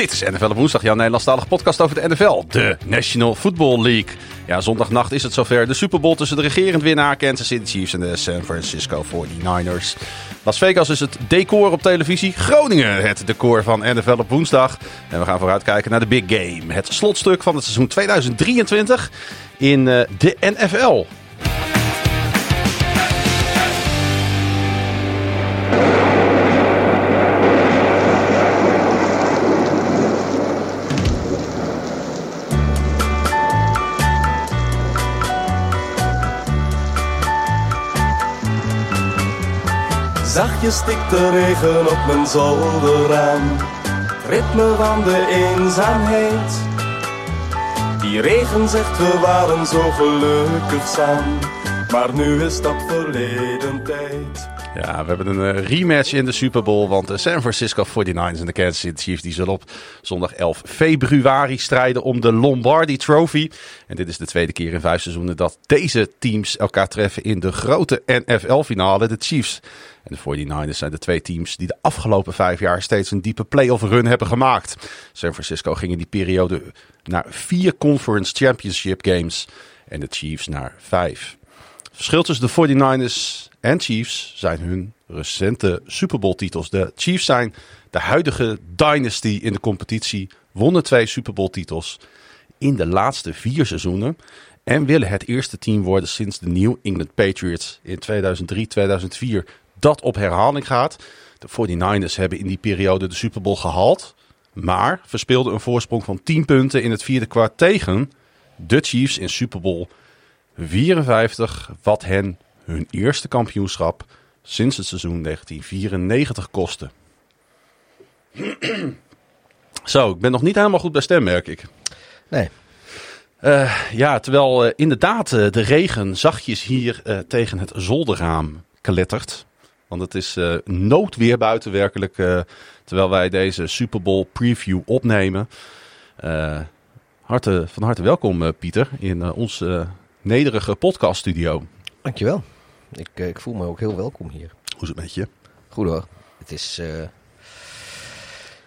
Dit is NFL op woensdag, jouw Nederlandstalige podcast over de NFL, de National Football League. Ja, zondagnacht is het zover. De Super Bowl tussen de regerend winnaar Kansas City Chiefs en de San Francisco 49ers. Las Vegas is het decor op televisie. Groningen het decor van NFL op woensdag. En we gaan vooruitkijken naar de Big Game. Het slotstuk van het seizoen 2023 in uh, de NFL. Zachtjes stikt de regen op mijn zolderraam. Ritme van de eenzaamheid. Die regen zegt we waren zo gelukkig samen. Maar nu is dat verleden tijd. Ja, we hebben een uh, rematch in de Super Bowl. Want de San Francisco 49ers en de Kansas City Chiefs die zullen op zondag 11 februari strijden om de Lombardi Trophy. En dit is de tweede keer in vijf seizoenen dat deze teams elkaar treffen in de grote NFL-finale. De Chiefs en de 49ers zijn de twee teams die de afgelopen vijf jaar steeds een diepe playoff run hebben gemaakt. San Francisco ging in die periode naar vier Conference Championship games en de Chiefs naar vijf. Verschil tussen de 49ers en Chiefs zijn hun recente Super Bowl titels. De Chiefs zijn de huidige dynasty in de competitie, wonnen twee Super Bowl titels in de laatste vier seizoenen. En willen het eerste team worden sinds de New England Patriots in 2003-2004 dat op herhaling gaat. De 49ers hebben in die periode de Super Bowl gehaald. Maar verspeelden een voorsprong van 10 punten in het vierde kwart tegen de Chiefs in Super Bowl 54. Wat hen hun eerste kampioenschap sinds het seizoen 1994 kostte. Zo, ik ben nog niet helemaal goed bij stem, merk ik. Nee. Uh, ja, terwijl uh, inderdaad uh, de regen zachtjes hier tegen het zolderraam klettert. Want het is noodweer buiten werkelijk. terwijl wij deze Super Bowl preview opnemen. harte, van harte welkom Pieter in ons nederige podcaststudio. Dankjewel. Ik, ik voel me ook heel welkom hier. Hoe is het met je? Goed hoor. Het is...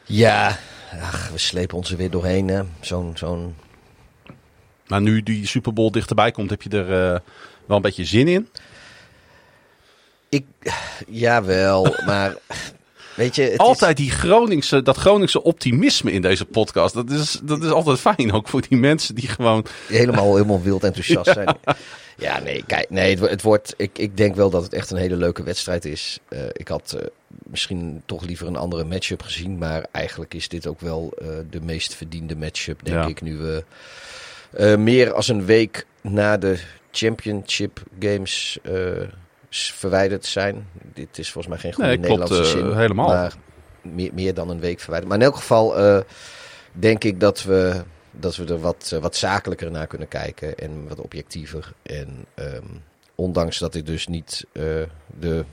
ja, ach, we slepen ons er weer doorheen. Zo'n zo'n maar nu die Super Bowl dichterbij komt, heb je er uh, wel een beetje zin in? Ik, jawel, maar weet je... Het altijd is... die Groningse, dat Groningse optimisme in deze podcast. Dat is, dat is altijd fijn, ook voor die mensen die gewoon... Helemaal, helemaal wild enthousiast ja. zijn. Ja, nee, kijk, nee, het, het, wordt... Ik, ik denk wel dat het echt een hele leuke wedstrijd is. Uh, ik had uh, misschien toch liever een andere matchup gezien. Maar eigenlijk is dit ook wel uh, de meest verdiende matchup, denk ja. ik, nu we... Meer als een week na de Championship Games verwijderd zijn. Dit is volgens mij geen goede nee, Nederlandse klopt, zin. Uh, helemaal. Maar meer, meer dan een week verwijderd. Maar in elk geval denk ik dat we, dat we er wat, wat zakelijker naar kunnen kijken. En wat objectiever. En um, ondanks dat dit dus niet de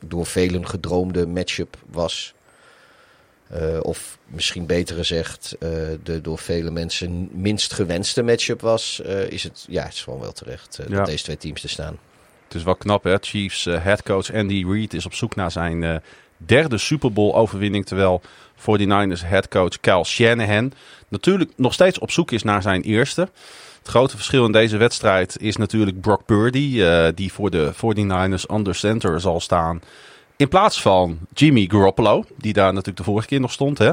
door velen gedroomde matchup was. Uh, of misschien beter gezegd, uh, de door vele mensen minst gewenste matchup was, uh, is het, ja, het is gewoon wel terecht ja. dat deze twee teams te staan. Het is wel knap, hè? Chiefs headcoach Andy Reid is op zoek naar zijn derde Super Bowl overwinning, terwijl 49ers headcoach Kyle Shanahan natuurlijk nog steeds op zoek is naar zijn eerste. Het grote verschil in deze wedstrijd is natuurlijk Brock Purdy, die voor de 49ers under center zal staan. In plaats van Jimmy Garoppolo, die daar natuurlijk de vorige keer nog stond. Hè?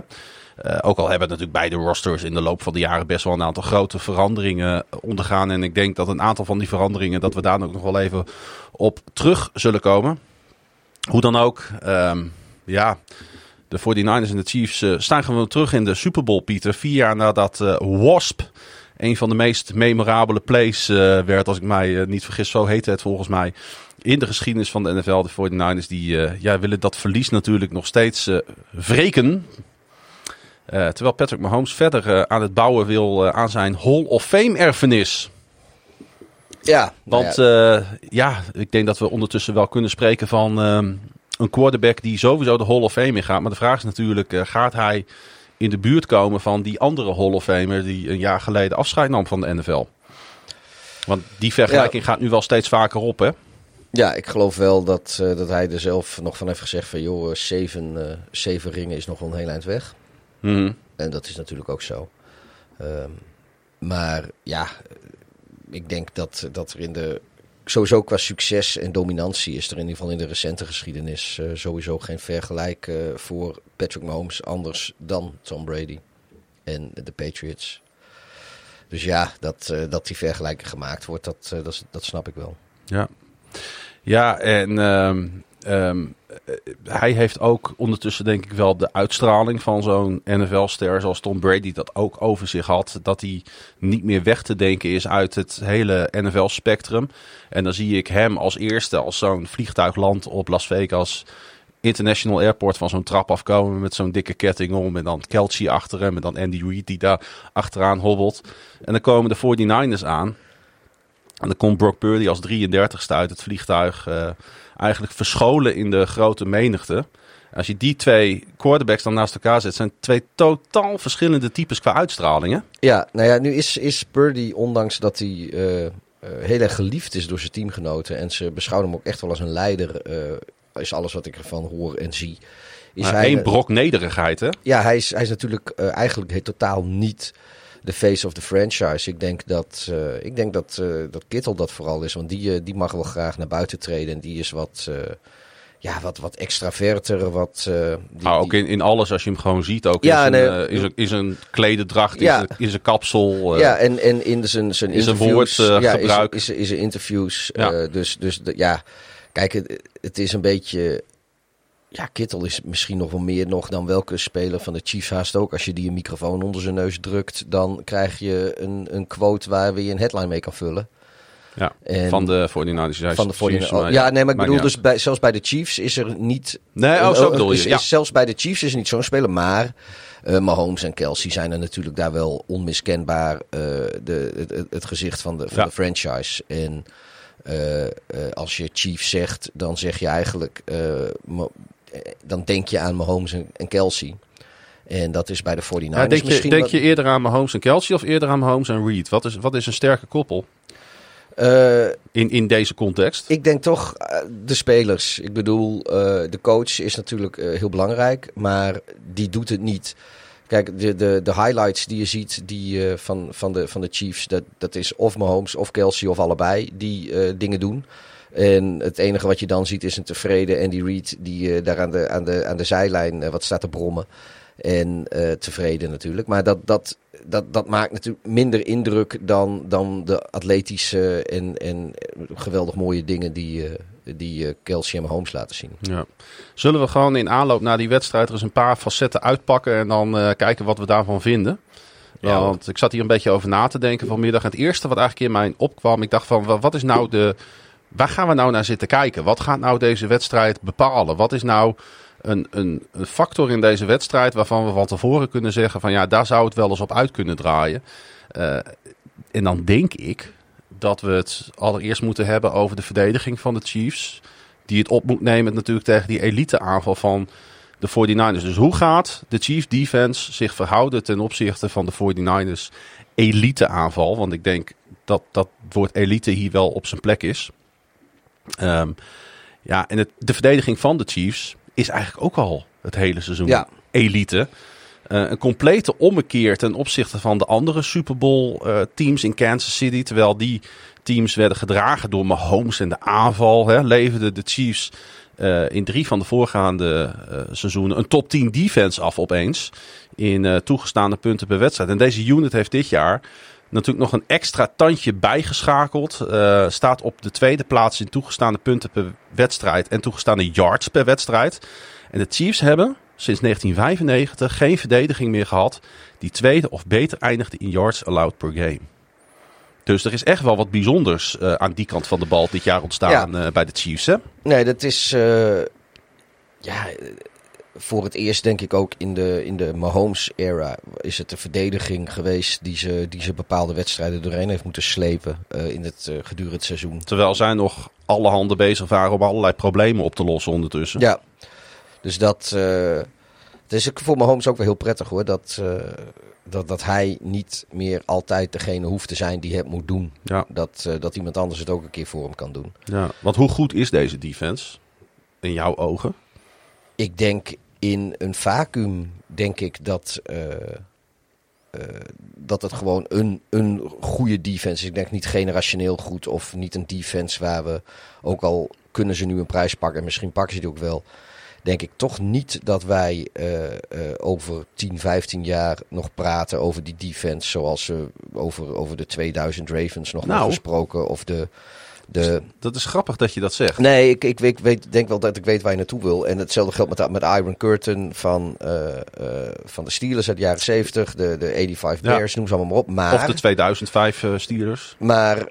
Uh, ook al hebben natuurlijk beide rosters in de loop van de jaren best wel een aantal grote veranderingen ondergaan. En ik denk dat een aantal van die veranderingen, dat we daar ook nog wel even op terug zullen komen. Hoe dan ook, um, ja, de 49ers en de Chiefs uh, staan gewoon terug in de Super Bowl, Pieter. Vier jaar nadat uh, Wasp een van de meest memorabele plays werd, als ik mij niet vergis, zo heette het volgens mij in de geschiedenis van de NFL. De 49ers die, ja, willen dat verlies natuurlijk nog steeds wreken. Uh, terwijl Patrick Mahomes verder aan het bouwen wil aan zijn Hall of Fame erfenis. Ja. Want ja. ja. ik denk dat we ondertussen wel kunnen spreken van een quarterback die sowieso de Hall of Fame in gaat. Maar de vraag is natuurlijk, gaat hij in de buurt komen van die andere Hall of Famer die een jaar geleden afscheid nam van de NFL? Want die vergelijking gaat nu wel steeds vaker op, hè? Ja, ik geloof wel dat, uh, dat hij er zelf nog van heeft gezegd van... joh, eh, zeven, uh, zeven ringen is nog wel een heel eind weg. Mm. En dat is natuurlijk ook zo. Um, maar ja, ik denk dat, dat er in de... Sowieso qua succes en dominantie is er in ieder geval in de recente geschiedenis... Uh, sowieso geen vergelijk voor Patrick Mahomes anders dan Tom Brady en de Patriots. Dus ja, dat, dat die vergelijking gemaakt wordt, dat, dat, dat snap ik wel. Ja, ja, en um, um, hij heeft ook ondertussen denk ik wel de uitstraling van zo'n NFL-ster zoals Tom Brady dat ook over zich had. Dat hij niet meer weg te denken is uit het hele NFL-spectrum. En dan zie ik hem als eerste als zo'n vliegtuig landt op Las Vegas International Airport van zo'n trap afkomen met zo'n dikke ketting om. En dan Kelsey achter hem en dan Andy Reid die daar achteraan hobbelt. En dan komen de 49ers aan. En dan komt Brock Purdy als 33ste uit het vliegtuig uh, eigenlijk verscholen in de grote menigte. Als je die twee quarterbacks dan naast elkaar zet, zijn twee totaal verschillende types qua uitstralingen. Ja, nou ja, nu is, is Purdy, ondanks dat hij uh, uh, heel erg geliefd is door zijn teamgenoten en ze beschouwen hem ook echt wel als een leider, is alles wat ik ervan hoor en zie. Is maar hij één brok nederigheid, hè? Ja, hij is, hij is natuurlijk eigenlijk totaal niet de face of the franchise. Ik denk dat, uh, ik denk dat, uh, dat Kittel dat vooral is. Want die, uh, die mag wel graag naar buiten treden. En die is wat, ja, wat, wat extraverter. Wat, die, maar ook in, in alles, als je hem gewoon ziet. Ook ja, in, zijn, in, zijn, in zijn klededracht, ja, in, zijn, in zijn kapsel. ja, en, en in zijn, zijn interviews. Zijn woordgebruik. Ja, is, is, is, is interviews. Ja. dus dus de, ja, kijk, het, het is een beetje ja, Kittel is misschien nog wel meer nog dan welke speler van de Chiefs haast ook. Als je die een microfoon onder zijn neus drukt, dan krijg je een, een quote waar je een headline mee kan vullen. Ja, en van de 49ers. Van de 49ers. Oh, ja, nee, maar ik bedoel, dus bij, zelfs bij de Chiefs is er niet... Nee, oh, zo bedoel je. Is, ja. zelfs bij de Chiefs is er niet zo'n speler, maar... Uh, Mahomes en Kelsey zijn er natuurlijk daar wel onmiskenbaar uh, de, het, het, gezicht van de, van ja. de franchise. En uh, als je Chiefs zegt, dan zeg je eigenlijk dan denk je aan Mahomes en, en Kelsey. En dat is bij de 49ers ja, denk je, misschien denk je eerder aan Mahomes en Kelsey of eerder aan Mahomes en Reed? Wat is, wat is een sterke koppel? Uh, in, in deze context? Ik denk toch uh, de spelers. Ik bedoel, uh, de coach is natuurlijk heel belangrijk, maar die doet het niet. Kijk, de, de, de highlights die je ziet die, van, van, de, van de Chiefs, dat, dat is of Mahomes of Kelsey of allebei die dingen doen. En het enige wat je dan ziet is een tevreden Andy Reid die uh, daar aan de, aan de, aan de zijlijn uh, wat staat te brommen. En uh, tevreden natuurlijk. Maar dat, dat, dat, dat maakt natuurlijk minder indruk dan, dan de atletische en, en geweldig mooie dingen die, die Kelsey en Holmes laten zien. Ja. Zullen we gewoon in aanloop naar die wedstrijd er eens een paar facetten uitpakken en dan kijken wat we daarvan vinden? Ja, want ik zat hier een beetje over na te denken vanmiddag. En het eerste wat eigenlijk in mij opkwam, ik dacht van wat is nou de waar gaan we nou naar zitten kijken? Wat gaat nou deze wedstrijd bepalen? Wat is nou een, een, een, factor in deze wedstrijd waarvan we van tevoren kunnen zeggen van ja, daar zou het wel eens op uit kunnen draaien. Uh, en dan denk ik dat we het allereerst moeten hebben over de verdediging van de Chiefs. Die het op moet nemen natuurlijk tegen die elite aanval van de 49ers. Dus hoe gaat de Chiefs defense zich verhouden ten opzichte van de 49ers elite aanval? Want ik denk dat dat woord elite hier wel op zijn plek is. Um, ja, en het, de verdediging van de Chiefs is eigenlijk ook al het hele seizoen ja. elite. Uh, een complete ommekeer ten opzichte van de andere Super Bowl uh, teams in Kansas City. Terwijl die teams werden gedragen door Mahomes en de aanval. Hè, leverden de Chiefs uh, in drie van de voorgaande seizoenen een top 10 defense af opeens. In toegestaande punten per wedstrijd. En deze unit heeft dit jaar natuurlijk nog een extra tandje bijgeschakeld. Uh, staat op de tweede plaats in toegestaande punten per wedstrijd en toegestaande yards per wedstrijd. En de Chiefs hebben sinds 1995 geen verdediging meer gehad die tweede of beter eindigde in yards allowed per game. Dus er is echt wel wat bijzonders uh, aan die kant van de bal dit jaar ontstaan ja. uh, bij de Chiefs. Hè? Nee, dat is. ja, voor het eerst denk ik ook in de, in de Mahomes-era is het de verdediging geweest die ze, die ze bepaalde wedstrijden doorheen heeft moeten slepen uh, in het uh, gedurende het seizoen. Terwijl zij nog alle handen bezig waren om allerlei problemen op te lossen ondertussen. Ja, dus dat, uh, Het is voor Mahomes ook wel heel prettig hoor. Dat, eh, dat, dat hij niet meer altijd degene hoeft te zijn die het moet doen. Ja. Dat, eh, dat iemand anders het ook een keer voor hem kan doen. ja. Want hoe goed is deze defense? In jouw ogen? Ik denk in een vacuüm, denk ik dat, eh, eh, dat het gewoon een, een goede defense is. Ik denk niet generationeel goed of niet een defense waar we, ook al kunnen ze nu een prijs pakken en misschien pakken ze die ook wel. Denk ik toch niet dat wij eh, over 10, 15 jaar nog praten over die defense zoals we over, over de 2000 Ravens nog Nou. hebben gesproken. Of de, de, Dat is grappig dat je dat zegt. Nee, ik, ik, weet, weet, denk wel dat ik weet waar je naartoe wil. En hetzelfde geldt met, met Iron Curtin van, eh, eh, van de Steelers uit de jaren 70. De, de 85 Ja. Bears, noem ze allemaal maar op. Maar, Of de 2005 eh Steelers. maar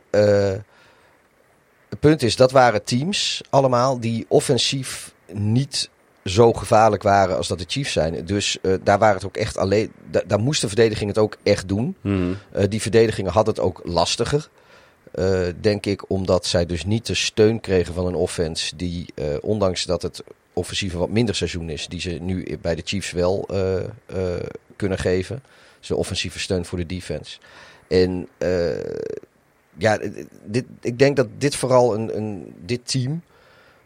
het punt is, dat waren teams allemaal die offensief niet zo gevaarlijk waren als dat de Chiefs zijn. Dus daar waren het ook echt alleen. da- daar moest de verdediging het ook echt doen. Eh, die verdedigingen hadden het ook lastiger. Eh, denk ik, omdat zij dus niet de steun kregen van een offense die, eh, ondanks dat het offensief wat minder seizoen is, die ze nu bij de Chiefs wel eh, kunnen geven. Dus offensieve steun voor de defense. En ja, ik denk dat dit vooral een, een dit team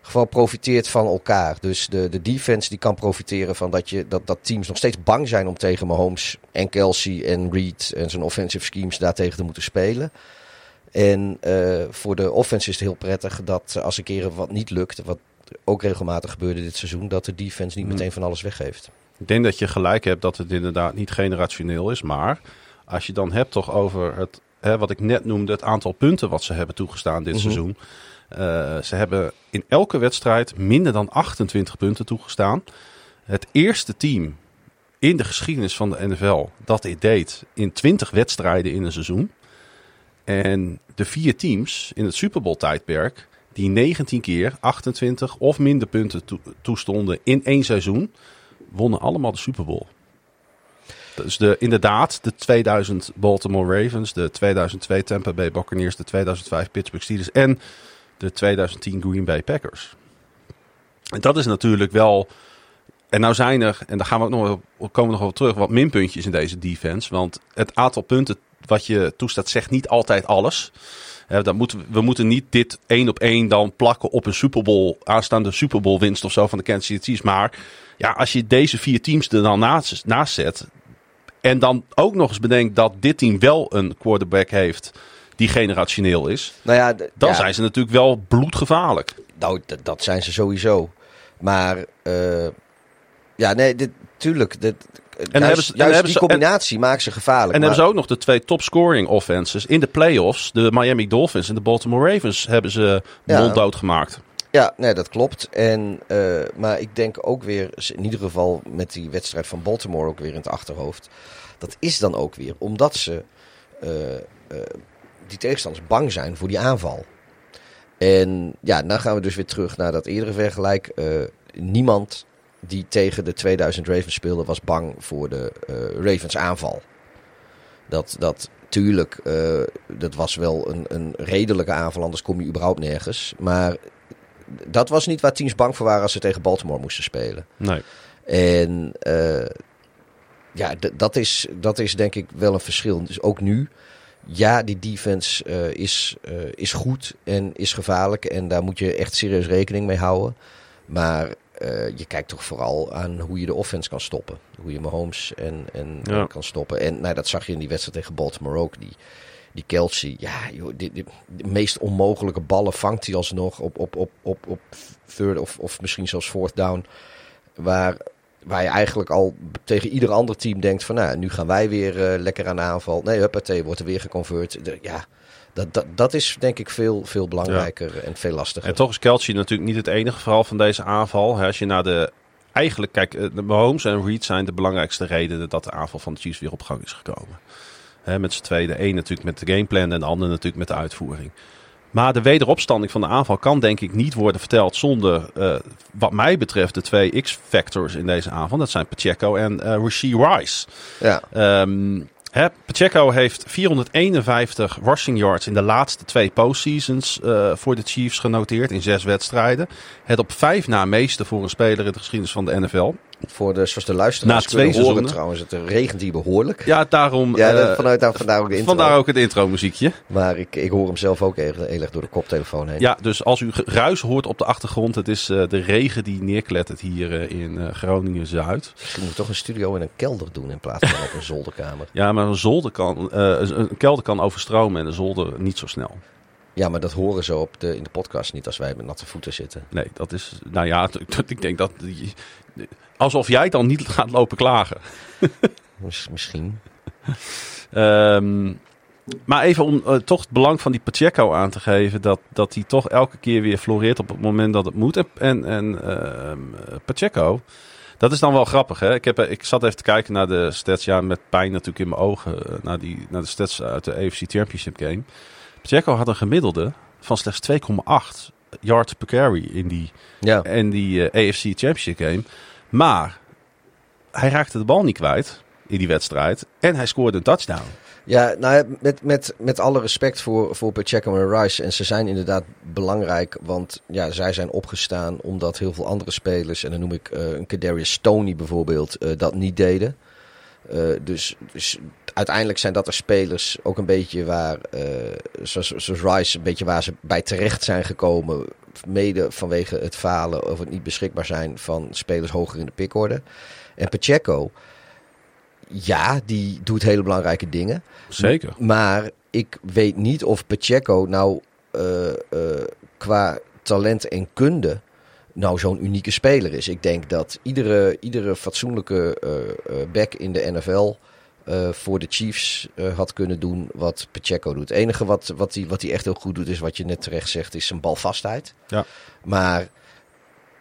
gewoon profiteert van elkaar. Dus de, de defense die kan profiteren van dat, je, dat, dat teams nog steeds bang zijn om tegen Mahomes en Kelsey en Reed en zijn offensive schemes daartegen te moeten spelen. En eh, voor de offense is het heel prettig dat als een keer wat niet lukt, wat ook regelmatig gebeurde dit seizoen, dat de defense niet Hmm. meteen van alles weggeeft. Ik denk dat je gelijk hebt dat het inderdaad niet generationeel is. Maar als je dan hebt toch over het, hè, wat ik net noemde, het aantal punten wat ze hebben toegestaan dit Mhm. seizoen. Eh, ze hebben in elke wedstrijd minder dan 28 punten toegestaan. Het eerste team in de geschiedenis van de NFL dat dit deed in 20 wedstrijden in een seizoen. En de vier teams in het Super Bowl tijdperk die 19 keer 28 of minder punten toe- toestonden in één seizoen, wonnen allemaal de Super Bowl. Dus de, inderdaad, de 2000 Baltimore Ravens, de 2002 Tampa Bay Buccaneers, de 2005 Pittsburgh Steelers en de 2010 Green Bay Packers. En dat is natuurlijk wel. En nou zijn er, en daar gaan we ook nog we komen nog wel terug, wat minpuntjes in deze defense. Want het aantal punten wat je toestaat zegt niet altijd alles. Dat moeten, we- moeten niet dit één op één dan plakken op een Super Bowl, aanstaande Super Bowl winst of zo van de Kansas City Chiefs. Maar ja, als je deze vier teams er dan naast, naast zet. En dan ook nog eens bedenkt dat dit team wel een quarterback heeft die generationeel is. Nou ja, Dan ja, zijn ze natuurlijk wel bloedgevaarlijk. Nou, dat zijn ze sowieso. Maar eh, ja, nee, dit, tuurlijk. Dit, juist hebben ze- en juist hebben die combinatie maakt ze gevaarlijk. En maar- hebben ze ook nog de twee topscoring offenses in de playoffs. De Miami Dolphins en de Baltimore Ravens hebben ze Ja. monddood gemaakt. Ja, nee, dat klopt. En, eh, maar ik denk ook weer, in ieder geval met die wedstrijd van Baltimore ook weer in het achterhoofd. Dat is dan ook weer omdat ze, eh, eh, die tegenstanders bang zijn voor die aanval. En ja, dan gaan we dus weer terug naar dat eerdere vergelijk. Niemand die tegen de 2000 Ravens speelde was bang voor de eh, Ravens aanval. Dat, dat tuurlijk, eh, dat was wel een, een redelijke aanval, anders kom je überhaupt nergens. Maar dat was niet waar teams bang voor waren als ze tegen Baltimore moesten spelen. Nee. En eh, ja, dat is, dat is denk ik wel een verschil. Dus ook nu, ja, die defense is, is goed en is gevaarlijk. En daar moet je echt serieus rekening mee houden. Maar je kijkt toch vooral aan hoe je de offense kan stoppen. Hoe je Mahomes en, en Ja. eh, kan stoppen. En nou, dat zag je in die wedstrijd tegen Baltimore ook. Die, die Kelsey, ja, joh, die, die- de meest onmogelijke ballen vangt hij alsnog op, op, op, op, op third of, of misschien zelfs fourth down. Waar, waar je eigenlijk al tegen ieder ander team denkt van, nou, nu gaan wij weer eh, lekker aan de aanval. Nee, huppatee, wordt er weer geconvert. De- ja, dat, dat, dat is denk ik veel, veel belangrijker en veel lastiger. En toch is Kelsey natuurlijk niet het enige verhaal van deze aanval. Hè, Als je naar de... Eigenlijk, kijk, eh, de Mahomes en Reed zijn de belangrijkste redenen dat de aanval van de Chiefs weer op gang is gekomen. Hè, met z'n tweeën. De een natuurlijk met de gameplan en de ander natuurlijk met de uitvoering. Maar de wederopstanding van de aanval kan denk ik niet worden verteld zonder, eh, wat mij betreft, de twee X-factors in deze aanval. Dat zijn Pacheco en eh Rasheed Rice. ja, Ehm, Pacheco heeft 451 rushing yards in de laatste twee postseasons eh, voor de Chiefs genoteerd in zes wedstrijden. Het op vijf na meeste voor een speler in de geschiedenis van de NFL. Voor de, zoals de luisteraars Na twee horen trouwens, het regent hier behoorlijk. Ja, daarom. Ja, eh, dat- vanuit daar, vandaar ook de intro. vandaar ook het intro muziekje. Maar ik, ik hoor hem zelf ook heel, heel erg door de koptelefoon heen. Ja, dus als u geruis hoort op de achtergrond, het is eh, de regen die neerklettert hier eh, in Groningen-Zuid. Misschien moet ik toch een studio in een kelder doen in plaats van op een zolderkamer. Ja, maar een zolder kan, een kelder kan overstromen en een zolder niet zo snel. Ja, maar dat horen ze op de, in de podcast niet als wij met natte voeten zitten. Nee, dat is, nou ja, ik denk dat, alsof jij dan niet gaat lopen klagen. Mis- misschien. Ehm, maar even om eh, toch het belang van die Pacheco aan te geven. Dat, dat hij toch elke keer weer floreert op het moment dat het moet. En, en, en ehm, Pacheco, dat is dan wel grappig. Hè? Ik, heb, eh, ik zat even te kijken naar de stats. Ja, met pijn natuurlijk in mijn ogen. eh, Naar, die, naar de stats uit de AFC Championship game. Pacheco had een gemiddelde van slechts 2,8 yards per carry in die, Ja. in die AFC Championship game. Maar hij raakte de bal niet kwijt in die wedstrijd. En hij scoorde een touchdown. Ja, nou met, met, met alle respect voor, voor Pacheco en Rice. En ze zijn inderdaad belangrijk. Want ja, zij zijn opgestaan omdat heel veel andere spelers. En dan noem ik eh, een Kadarius Stoney bijvoorbeeld. eh, dat niet deden. Eh, dus, dus uiteindelijk zijn dat er spelers ook een beetje waar. zoals, zoals Rice, een beetje waar ze bij terecht zijn gekomen. Mede vanwege het falen of het niet beschikbaar zijn van spelers hoger in de pickorde. En Pacheco. Ja, die doet hele belangrijke dingen. Zeker. Maar ik weet niet of Pacheco nou eh, eh, qua talent en kunde nou zo'n unieke speler is. Ik denk dat iedere, iedere fatsoenlijke eh, back in de NFL eh, voor de Chiefs eh, had kunnen doen wat Pacheco doet. Het enige wat hij wat hij wat hij echt heel goed doet is wat je net terecht zegt, is zijn balvastheid. Ja. Maar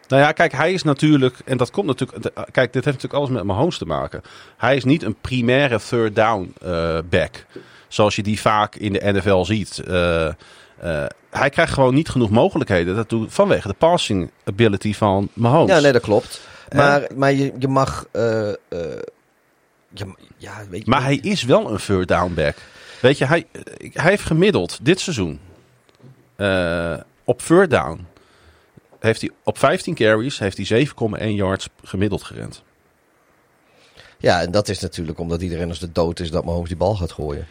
Nou ja, kijk, hij is natuurlijk, en dat komt natuurlijk, de- kijk, dit heeft natuurlijk alles met Mahomes te maken. Hij is niet een primaire third down eh, back, zoals je die vaak in de NFL ziet. Eh, eh, hij krijgt gewoon niet genoeg mogelijkheden dat doet, vanwege de passing ability van Mahomes. ja, nee, dat klopt. Maar, maar je, je mag. eh, je- ja, weet je, Maar hij is wel een third down back. Weet je, hij, hij heeft gemiddeld dit seizoen eh, op third down. Heeft hij op 15 carries heeft hij 7,1 yards gemiddeld gerend. Ja, en dat is natuurlijk omdat iedereen als de dood is dat Mahomes die bal gaat gooien.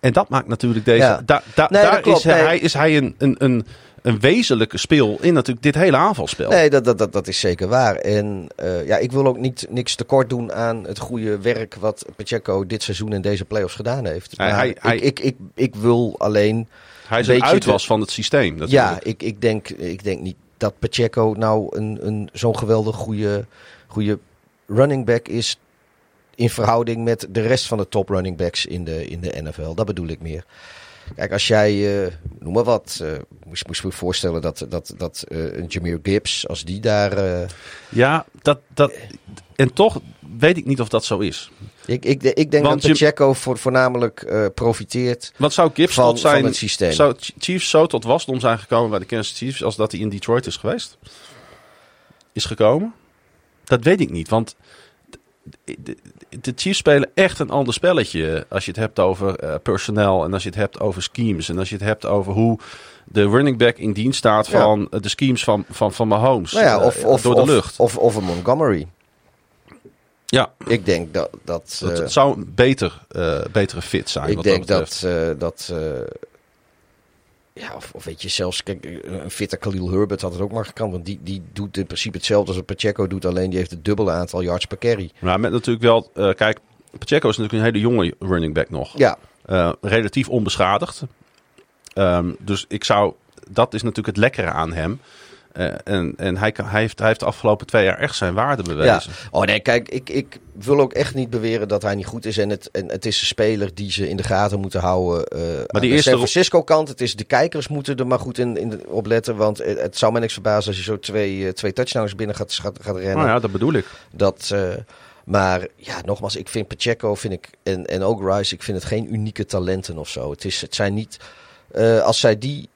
En dat maakt natuurlijk deze. Ja. da- da- Nee, dat daar is hij, nee. is hij een, een, een, een wezenlijke speel in natuurlijk dit hele aanvalspel. Nee, dat, dat, dat, dat is zeker waar. En eh, ja, ik wil ook niet niks tekort doen aan het goede werk wat Pacheco dit seizoen in deze playoffs gedaan heeft. Hij- ik, ik, ik, wil alleen. hij is een je, uitwas de- van het systeem. Ja, ik, ik, denk, ik denk niet dat Pacheco nou een, een, zo'n geweldig goede, goede running back is. In verhouding met de rest van de top running backs in de, in de NFL. Dat bedoel ik meer. Kijk, als jij, eh, noem maar wat, eh, moest, moest me voorstellen dat, dat, dat eh, een Jameer Gibbs, als die daar... ja dat, dat, en toch weet ik niet of dat zo is. ik, ik, ik denk Want dat je- Pacheco voor, voornamelijk profiteert Wat zou Gibbs van, tot zijn van het systeem. Zou Ch- Chiefs zo tot wasdom zijn gekomen bij de Kansas Chiefs als dat hij in Detroit is geweest? Is gekomen? Dat weet ik niet, want de, Chiefs spelen echt een ander spelletje als je het hebt over eh, personeel en als je het hebt over schemes en als je het hebt over hoe de running back in dienst staat van eh, de schemes van, van, van Mahomes nou ja, eh, of, of, door de of, lucht. Of, of een Montgomery. ja, Ik denk dat... dat, dat, eh, het zou een beter, eh, betere fit zijn. ik wat denk dat... eh, dat eh, ja, of, of weet je, zelfs kijk, een fitte Khalil Herbert had het ook maar gekant. Want die, die doet in principe hetzelfde als wat Pacheco doet. Alleen die heeft het dubbele aantal yards per carry. Maar met natuurlijk wel, eh, kijk, Pacheco is natuurlijk een hele jonge running back nog. Ja, Eh, relatief onbeschadigd. Ehm, dus ik zou, dat is natuurlijk het lekkere aan hem. Eh, en en hij, kan, hij, heeft, hij heeft de afgelopen twee jaar echt zijn waarde Ja. bewezen. Oh nee, kijk, ik, ik wil ook echt niet beweren dat hij niet goed is. En het, en het is een speler die ze in de gaten moeten houden. eh aan die de eerste San Francisco kant. Het is de kijkers moeten er maar goed in, in op letten. Want het, het zou mij niks verbazen als je zo twee, eh, twee touchdowns binnen gaat, gaat, gaat rennen. Nou ja, dat bedoel ik. Dat, eh, maar ja, nogmaals, ik vind Pacheco vind ik, en, en ook Rice, ik vind het geen unieke talenten of zo. Het, is, het zijn niet, eh, als zij die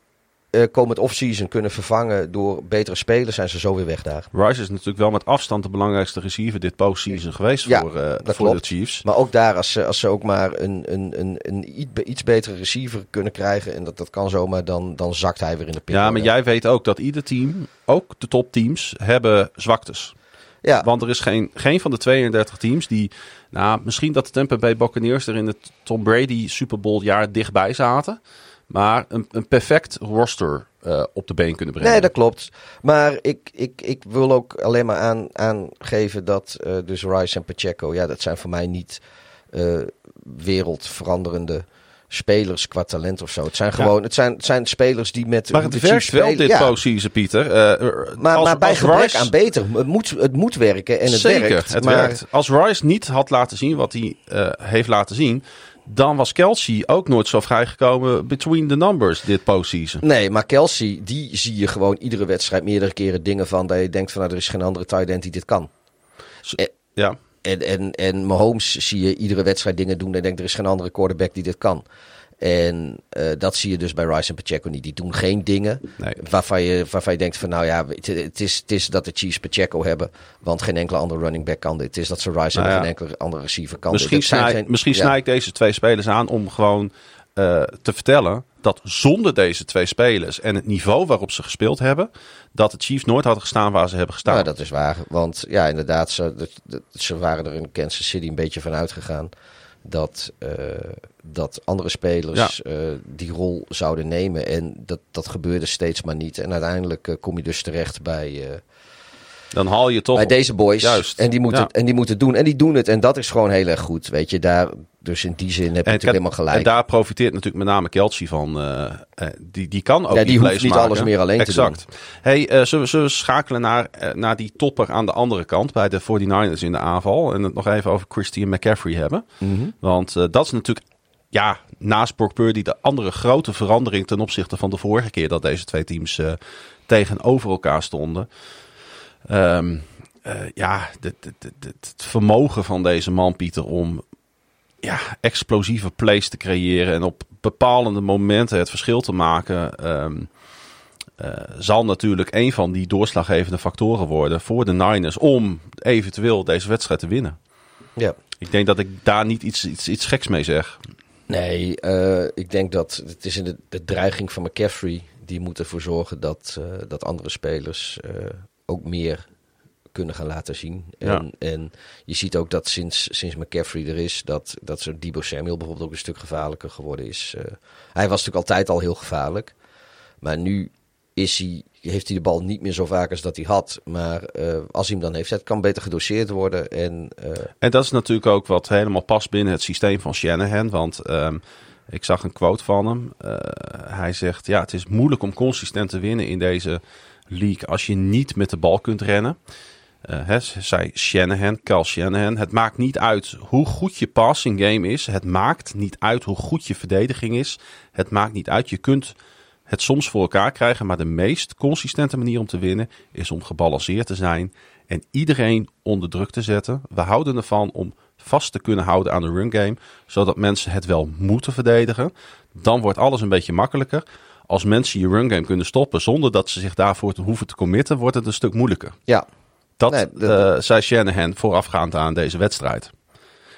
eh komend offseason kunnen vervangen door betere spelers, zijn ze zo weer weg daar. Rice is natuurlijk wel met afstand de belangrijkste receiver dit postseason geweest Ja, voor, eh, voor klopt. de Chiefs. Maar ook daar, als ze, als ze ook maar een, een, een, een iets, be- iets betere receiver kunnen krijgen, en dat, dat kan zomaar, dan, dan zakt hij weer in de pick. Ja, maar jij weet ook dat ieder team, ook de topteams, hebben zwaktes. Ja. Want er is geen, geen van de 32 teams die... Nou, misschien dat de Tampa Bay Buccaneers er in het Tom Brady Super Bowl jaar dichtbij zaten. Maar een, een perfect roster eh, op de been kunnen brengen. Nee, dat klopt. Maar ik, ik, ik wil ook alleen maar aan, aangeven dat eh, dus Rice en Pacheco, ja, dat zijn voor mij niet eh, wereldveranderende spelers qua talent of zo. Het zijn gewoon, het, zijn, het zijn spelers die met Maar het werkt wel dit Ja, postseason, Pieter. Eh, maar, als- maar bij als gebrek Rice- aan beter. Het moet, het moet werken en het Zeker, werkt. het maar, werkt. Als Rice niet had laten zien wat hij eh, heeft laten zien... dan was Kelsey ook nooit zo vrijgekomen between the numbers dit postseason. Nee, maar Kelsey, die zie je gewoon iedere wedstrijd meerdere keren dingen van. Dat je denkt van nou, er is geen andere tight end die dit kan. Ja, En, en, en Mahomes zie je iedere wedstrijd dingen doen en denkt er is geen andere quarterback die dit kan. En eh, dat zie je dus bij Rice en Pacheco niet. Die doen geen dingen nee. waarvan je, waarvan je denkt van nou ja, het, het, is, het is dat de Chiefs Pacheco hebben. Want geen enkele andere running back kan dit. Het is dat ze Rice Nou ja. geen enkele andere receiver kan Misschien, dit. Snij, geen- misschien ja. snij ik deze twee spelers aan om gewoon eh, te vertellen dat zonder deze twee spelers en het niveau waarop ze gespeeld hebben, dat de Chiefs nooit hadden gestaan waar ze hebben gestaan. Ja, dat is waar. Want ja, inderdaad, ze, ze waren er in Kansas City een beetje van uitgegaan dat, eh, dat andere spelers eh, die rol zouden nemen. En dat, dat gebeurde steeds maar niet. En uiteindelijk eh, kom je dus terecht bij, Dan haal je toch. bij deze boys. Juist, En, die moeten, ja. en die moeten het doen. En die doen het. En dat is gewoon heel erg goed. Weet je, daar, dus in die zin heb je natuurlijk helemaal gelijk. En daar profiteert natuurlijk met name Kelsey van. eh, eh, die, die kan ook Ja, die hoeft niet maken. alles meer alleen te exact. Hey, eh, zullen, we, zullen we schakelen naar, naar die topper aan de andere kant bij de 49ers in de aanval. En het nog even over Christian McCaffrey hebben. Mhm. Want dat is natuurlijk, ja, naast Brock Purdy de andere grote verandering ten opzichte van de vorige keer dat deze twee teams tegenover elkaar stonden. Ehm, eh, ja, het, het, het, het vermogen van deze man, Pieter, om ja, explosieve plays te creëren en op bepalende momenten het verschil te maken, ehm, eh, zal natuurlijk een van die doorslaggevende factoren worden voor de Niners om eventueel deze wedstrijd te winnen. Ja. Ik denk dat ik daar niet iets, iets, iets geks mee zeg. Nee, eh, ik denk dat het is in de, de dreiging van McCaffrey. Die moet ervoor zorgen dat, dat andere spelers ook meer kunnen gaan laten zien. Ja. En, en je ziet ook dat sinds, sinds McCaffrey er is, dat, dat zo Debo Samuel bijvoorbeeld ook een stuk gevaarlijker geworden is. Eh, hij was natuurlijk altijd al heel gevaarlijk. Maar nu is hij, heeft hij de bal niet meer zo vaak als dat hij had. Maar eh, als hij hem dan heeft, het kan beter gedoseerd worden. En eh, En dat is natuurlijk ook wat helemaal past binnen het systeem van Shanahan. Want ehm, ik zag een quote van hem. Hij zegt, ja, het is moeilijk om consistent te winnen in deze league als je niet met de bal kunt rennen. Eh, hè, zei Shanahan, Cal Shanahan. Het maakt niet uit hoe goed je passing game is. Het maakt niet uit hoe goed je verdediging is. Het maakt niet uit. Je kunt het soms voor elkaar krijgen. Maar de meest consistente manier om te winnen is om gebalanceerd te zijn. En iedereen onder druk te zetten. We houden ervan om vast te kunnen houden aan de run game. Zodat mensen het wel moeten verdedigen. Dan wordt alles een beetje makkelijker. Als mensen je run game kunnen stoppen zonder dat ze zich daarvoor te hoeven te committen, wordt het een stuk moeilijker. ja, Dat Nee, dat- eh, zei Shanahan voorafgaand aan deze wedstrijd.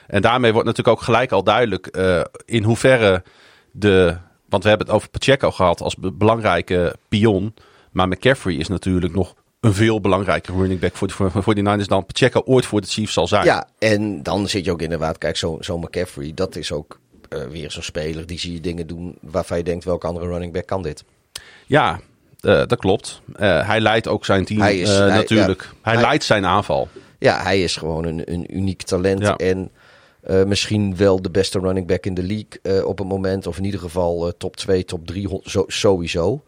En daarmee wordt natuurlijk ook gelijk al duidelijk eh, in hoeverre de. Want we hebben het over Pacheco gehad als be- belangrijke pion. Maar McCaffrey is natuurlijk nog een veel belangrijker running back voor de, voor, voor die Niners dan Pacheco ooit voor de Chiefs zal zijn. Ja, en dan zit je ook inderdaad, kijk, zo'n zo McCaffrey, dat is ook eh, weer zo'n speler. Die zie je dingen doen waarvan je denkt, welke andere running back kan dit? Ja, eh, dat klopt. Eh, hij leidt ook zijn team Hij is- hij- natuurlijk. ja. hij, Hij- leidt zijn aanval. Ja, hij is gewoon een, een uniek talent Ja. en misschien wel de beste running back in de league op het moment. Of in ieder geval top 2, top 3 ho- zo, sowieso.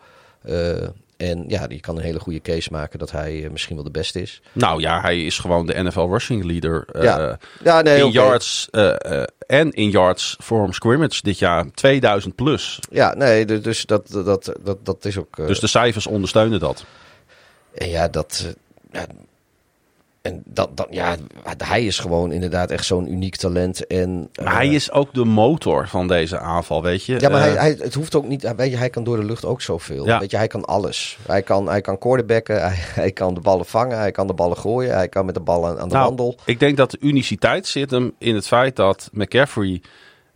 En ja, die kan een hele goede case maken dat hij eh, misschien wel de beste is. Nou ja, hij is gewoon de NFL rushing leader. eh, Ja. Ja, nee, in yards eh, en in yards from scrimmage dit jaar 2000 plus. Ja, nee, dus- dus dat, dat, dat, dat is ook... Dus de cijfers ondersteunen dat. En ja, dat. ja, en dat, dat, ja, hij is gewoon inderdaad echt zo'n uniek talent. En, Maar hij eh, is ook de motor van deze aanval, weet je. Ja, maar hij, Eh, hij, het hoeft ook niet. Weet je, hij kan door de lucht ook zoveel. Ja. Weet je, hij kan alles. Hij kan, hij kan quarterbacken, hij, hij kan de ballen vangen, hij kan de ballen gooien, hij kan met de ballen aan, de nou, wandel. Ik denk dat de uniciteit zit hem in het feit dat McCaffrey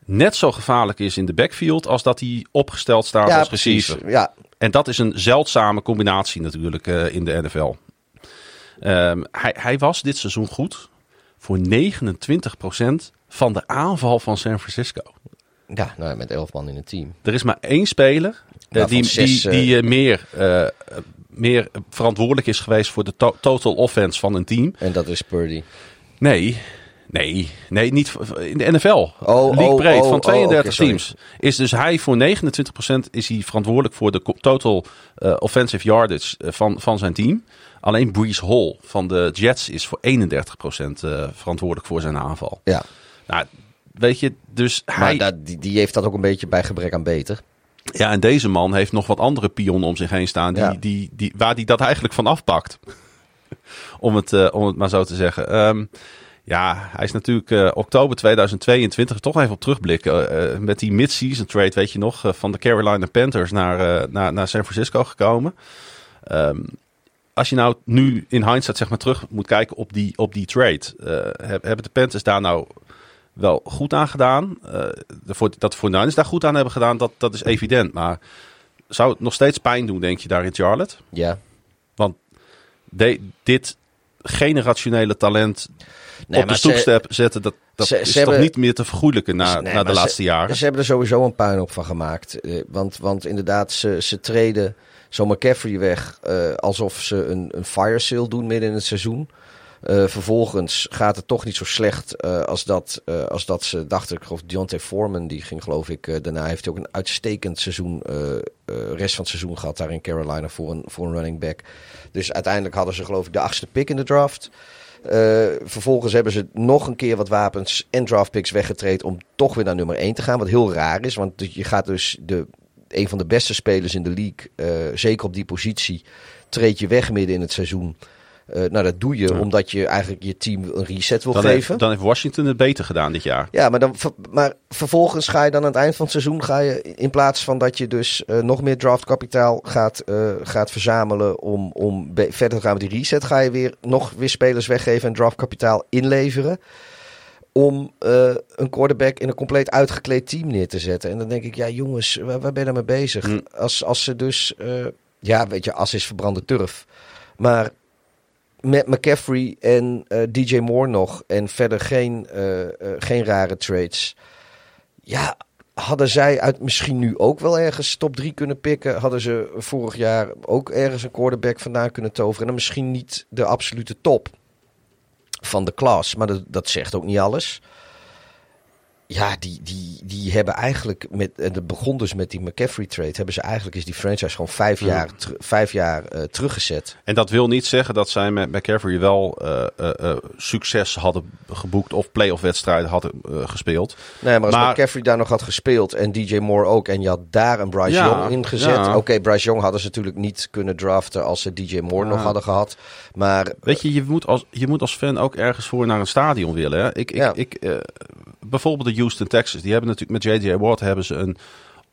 net zo gevaarlijk is in de backfield als dat hij opgesteld staat Ja, als precies. receiver. Ja, En dat is een zeldzame combinatie natuurlijk eh, in de NFL. Ehm, hij, hij was dit seizoen goed voor 29% van de aanval van San Francisco. Ja, nou, ja, met elf man in het team. Er is maar één speler eh, die, zes, die, eh, die eh, meer, meer verantwoordelijk is geweest voor de to- total offense van een team. En dat is Purdy. Nee, nee, nee, niet in de NFL. Oh, League oh, breed oh, van oh, 32 oké, sorry. teams. Is dus hij voor 29% is hij verantwoordelijk voor de total offensive yardage van, van zijn team. Alleen Brees Hall van de Jets is voor 31% eh, verantwoordelijk voor zijn aanval. Ja, Nou, weet je, dus maar hij... dat, die, die heeft dat ook een beetje bij gebrek aan beter. Ja, en deze man heeft nog wat andere pionnen om zich heen staan. Die, Ja. die, die, waar hij dat eigenlijk van afpakt. om, het, eh, om het maar zo te zeggen. Ehm, ja, hij is natuurlijk eh, oktober 2022 toch even op terugblikken. met die mid-season trade, weet je nog, van de Carolina Panthers naar, naar, naar San Francisco gekomen. Ehm, als je nou nu in hindsight zeg maar terug moet kijken op die, op die trade. eh, heb- hebben de Panthers daar nou wel goed aan gedaan? De, voor, dat de 49ers daar goed aan hebben gedaan, dat, dat is evident. Maar zou het nog steeds pijn doen, denk je, daar in Charlotte? Ja. Want de, dit generationele talent Nee, op de ze- stoepstep zetten, dat, dat ze- is ze toch hebben- niet meer te vergoeilijken na, Nee, na de laatste jaren? Ze hebben er sowieso een puinhoop van gemaakt. Eh, want, want inderdaad, ze, ze treden zo McCaffrey weg eh, alsof ze een, een fire sale doen midden in het seizoen. Eh, vervolgens gaat het toch niet zo slecht als, dat, als dat ze dachten. Ik geloof Deontay Foreman, die ging geloof ik... daarna heeft hij ook een uitstekend seizoen, rest van het seizoen gehad daar in Carolina voor een, voor een running back. Dus uiteindelijk hadden ze geloof ik de achtste pick in de draft. Eh, vervolgens hebben ze nog een keer wat wapens en draftpicks weggetraind om toch weer naar nummer 1 te gaan. Wat heel raar is, want je gaat dus de, een van de beste spelers in de league, eh, zeker op die positie, treed je weg midden in het seizoen. Eh, nou, dat doe je Ja. omdat je eigenlijk je team een reset wil Dan geven. heeft, dan heeft Washington het beter gedaan dit jaar. Ja, maar, dan, maar vervolgens ga je dan aan het eind van het seizoen, ga je in plaats van dat je dus eh, nog meer draftkapitaal gaat, eh, gaat verzamelen om, om verder te gaan met die reset, ga je weer nog weer spelers weggeven en draftkapitaal inleveren. Om een quarterback in een compleet uitgekleed team neer te zetten. En dan denk ik, ja jongens, waar, waar ben je nou mee bezig? Hm. Als, als ze dus, ja weet je, as is verbrande turf. Maar met McCaffrey en eh, DJ Moore nog. En verder geen, eh, eh, geen rare trades. Ja, hadden zij uit misschien nu ook wel ergens top 3 kunnen pikken. Hadden ze vorig jaar ook ergens een quarterback vandaan kunnen toveren. En misschien niet de absolute top van de klas. Maar dat zegt ook niet alles. Ja, die, die, die hebben eigenlijk met. En dat begon dus met die McCaffrey trade. Hebben ze eigenlijk is die franchise gewoon vijf Ja. jaar, ter- vijf jaar eh, teruggezet. En dat wil niet zeggen dat zij met McCaffrey wel eh, eh, succes hadden geboekt of playoff wedstrijden hadden gespeeld. Nee, maar als Maar- McCaffrey daar nog had gespeeld en DJ Moore ook... en je had daar een Bryce Ja, Young in gezet... ja. Oké, Bryce Young hadden ze natuurlijk niet kunnen draften... als ze DJ Moore nog hadden gehad. Maar Weet je, je moet als, je moet als fan ook ergens voor naar een stadion willen. Hè? Ik, ik, ik, bijvoorbeeld de Houston Texans, die hebben natuurlijk met J.J. Watt hebben ze een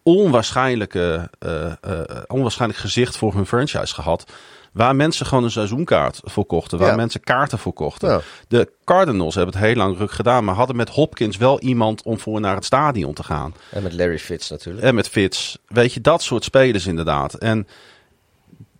onwaarschijnlijke, eh, eh, onwaarschijnlijk gezicht voor hun franchise gehad. Waar mensen gewoon een seizoenkaart voor kochten. Waar Ja. mensen kaarten voor kochten. Ja. De Cardinals hebben het heel lang druk gedaan. Maar hadden met Hopkins wel iemand om voor naar het stadion te gaan. en met Larry Fitz natuurlijk. En met Fitz. Weet je, dat soort spelers inderdaad. En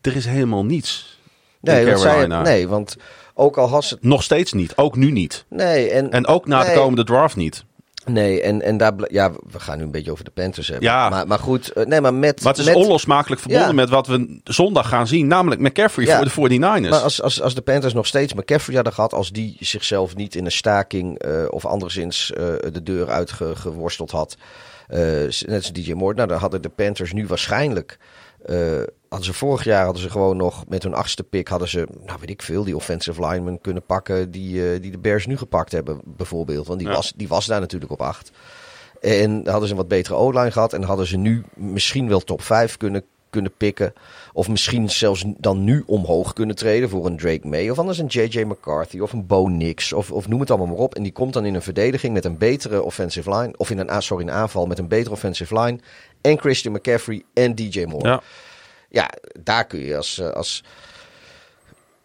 er is helemaal niets nee, want zij, nee, want ook al had ze... Nog steeds niet. Ook nu niet. Nee, en, En ook na de komende draft niet. nee, en, en daar... Ja, we gaan nu een beetje over de Panthers hebben. Ja. Maar, maar goed, eh, nee, maar met... Maar het is met, onlosmakelijk verbonden Ja. met wat we zondag gaan zien. Namelijk McCaffrey Ja. voor de 49ers. Maar als, als, als de Panthers nog steeds McCaffrey hadden gehad, als die zichzelf niet in een staking eh, of anderszins eh, de deur uitgeworsteld had, net als DJ Moore, nou, dan hadden de Panthers nu waarschijnlijk, hadden ze vorig jaar hadden ze gewoon nog met hun achtste pick, hadden ze, nou weet ik veel, die offensive lineman kunnen pakken die, eh, die de Bears nu gepakt hebben, bijvoorbeeld. Want die, Ja. was, die was daar natuurlijk op acht. En hadden ze een wat betere O-line gehad. En hadden ze nu misschien wel top 5 kunnen, kunnen pikken. Of misschien zelfs dan nu omhoog kunnen treden voor een Drake May. Of anders een J.J. McCarthy of een Bo Nix. Of, of noem het allemaal maar op. En die komt dan in een verdediging met een betere offensive line. Of in een, sorry, een aanval met een betere offensive line. En Christian McCaffrey en DJ Moore. Ja, ja. daar kun je als... eh, als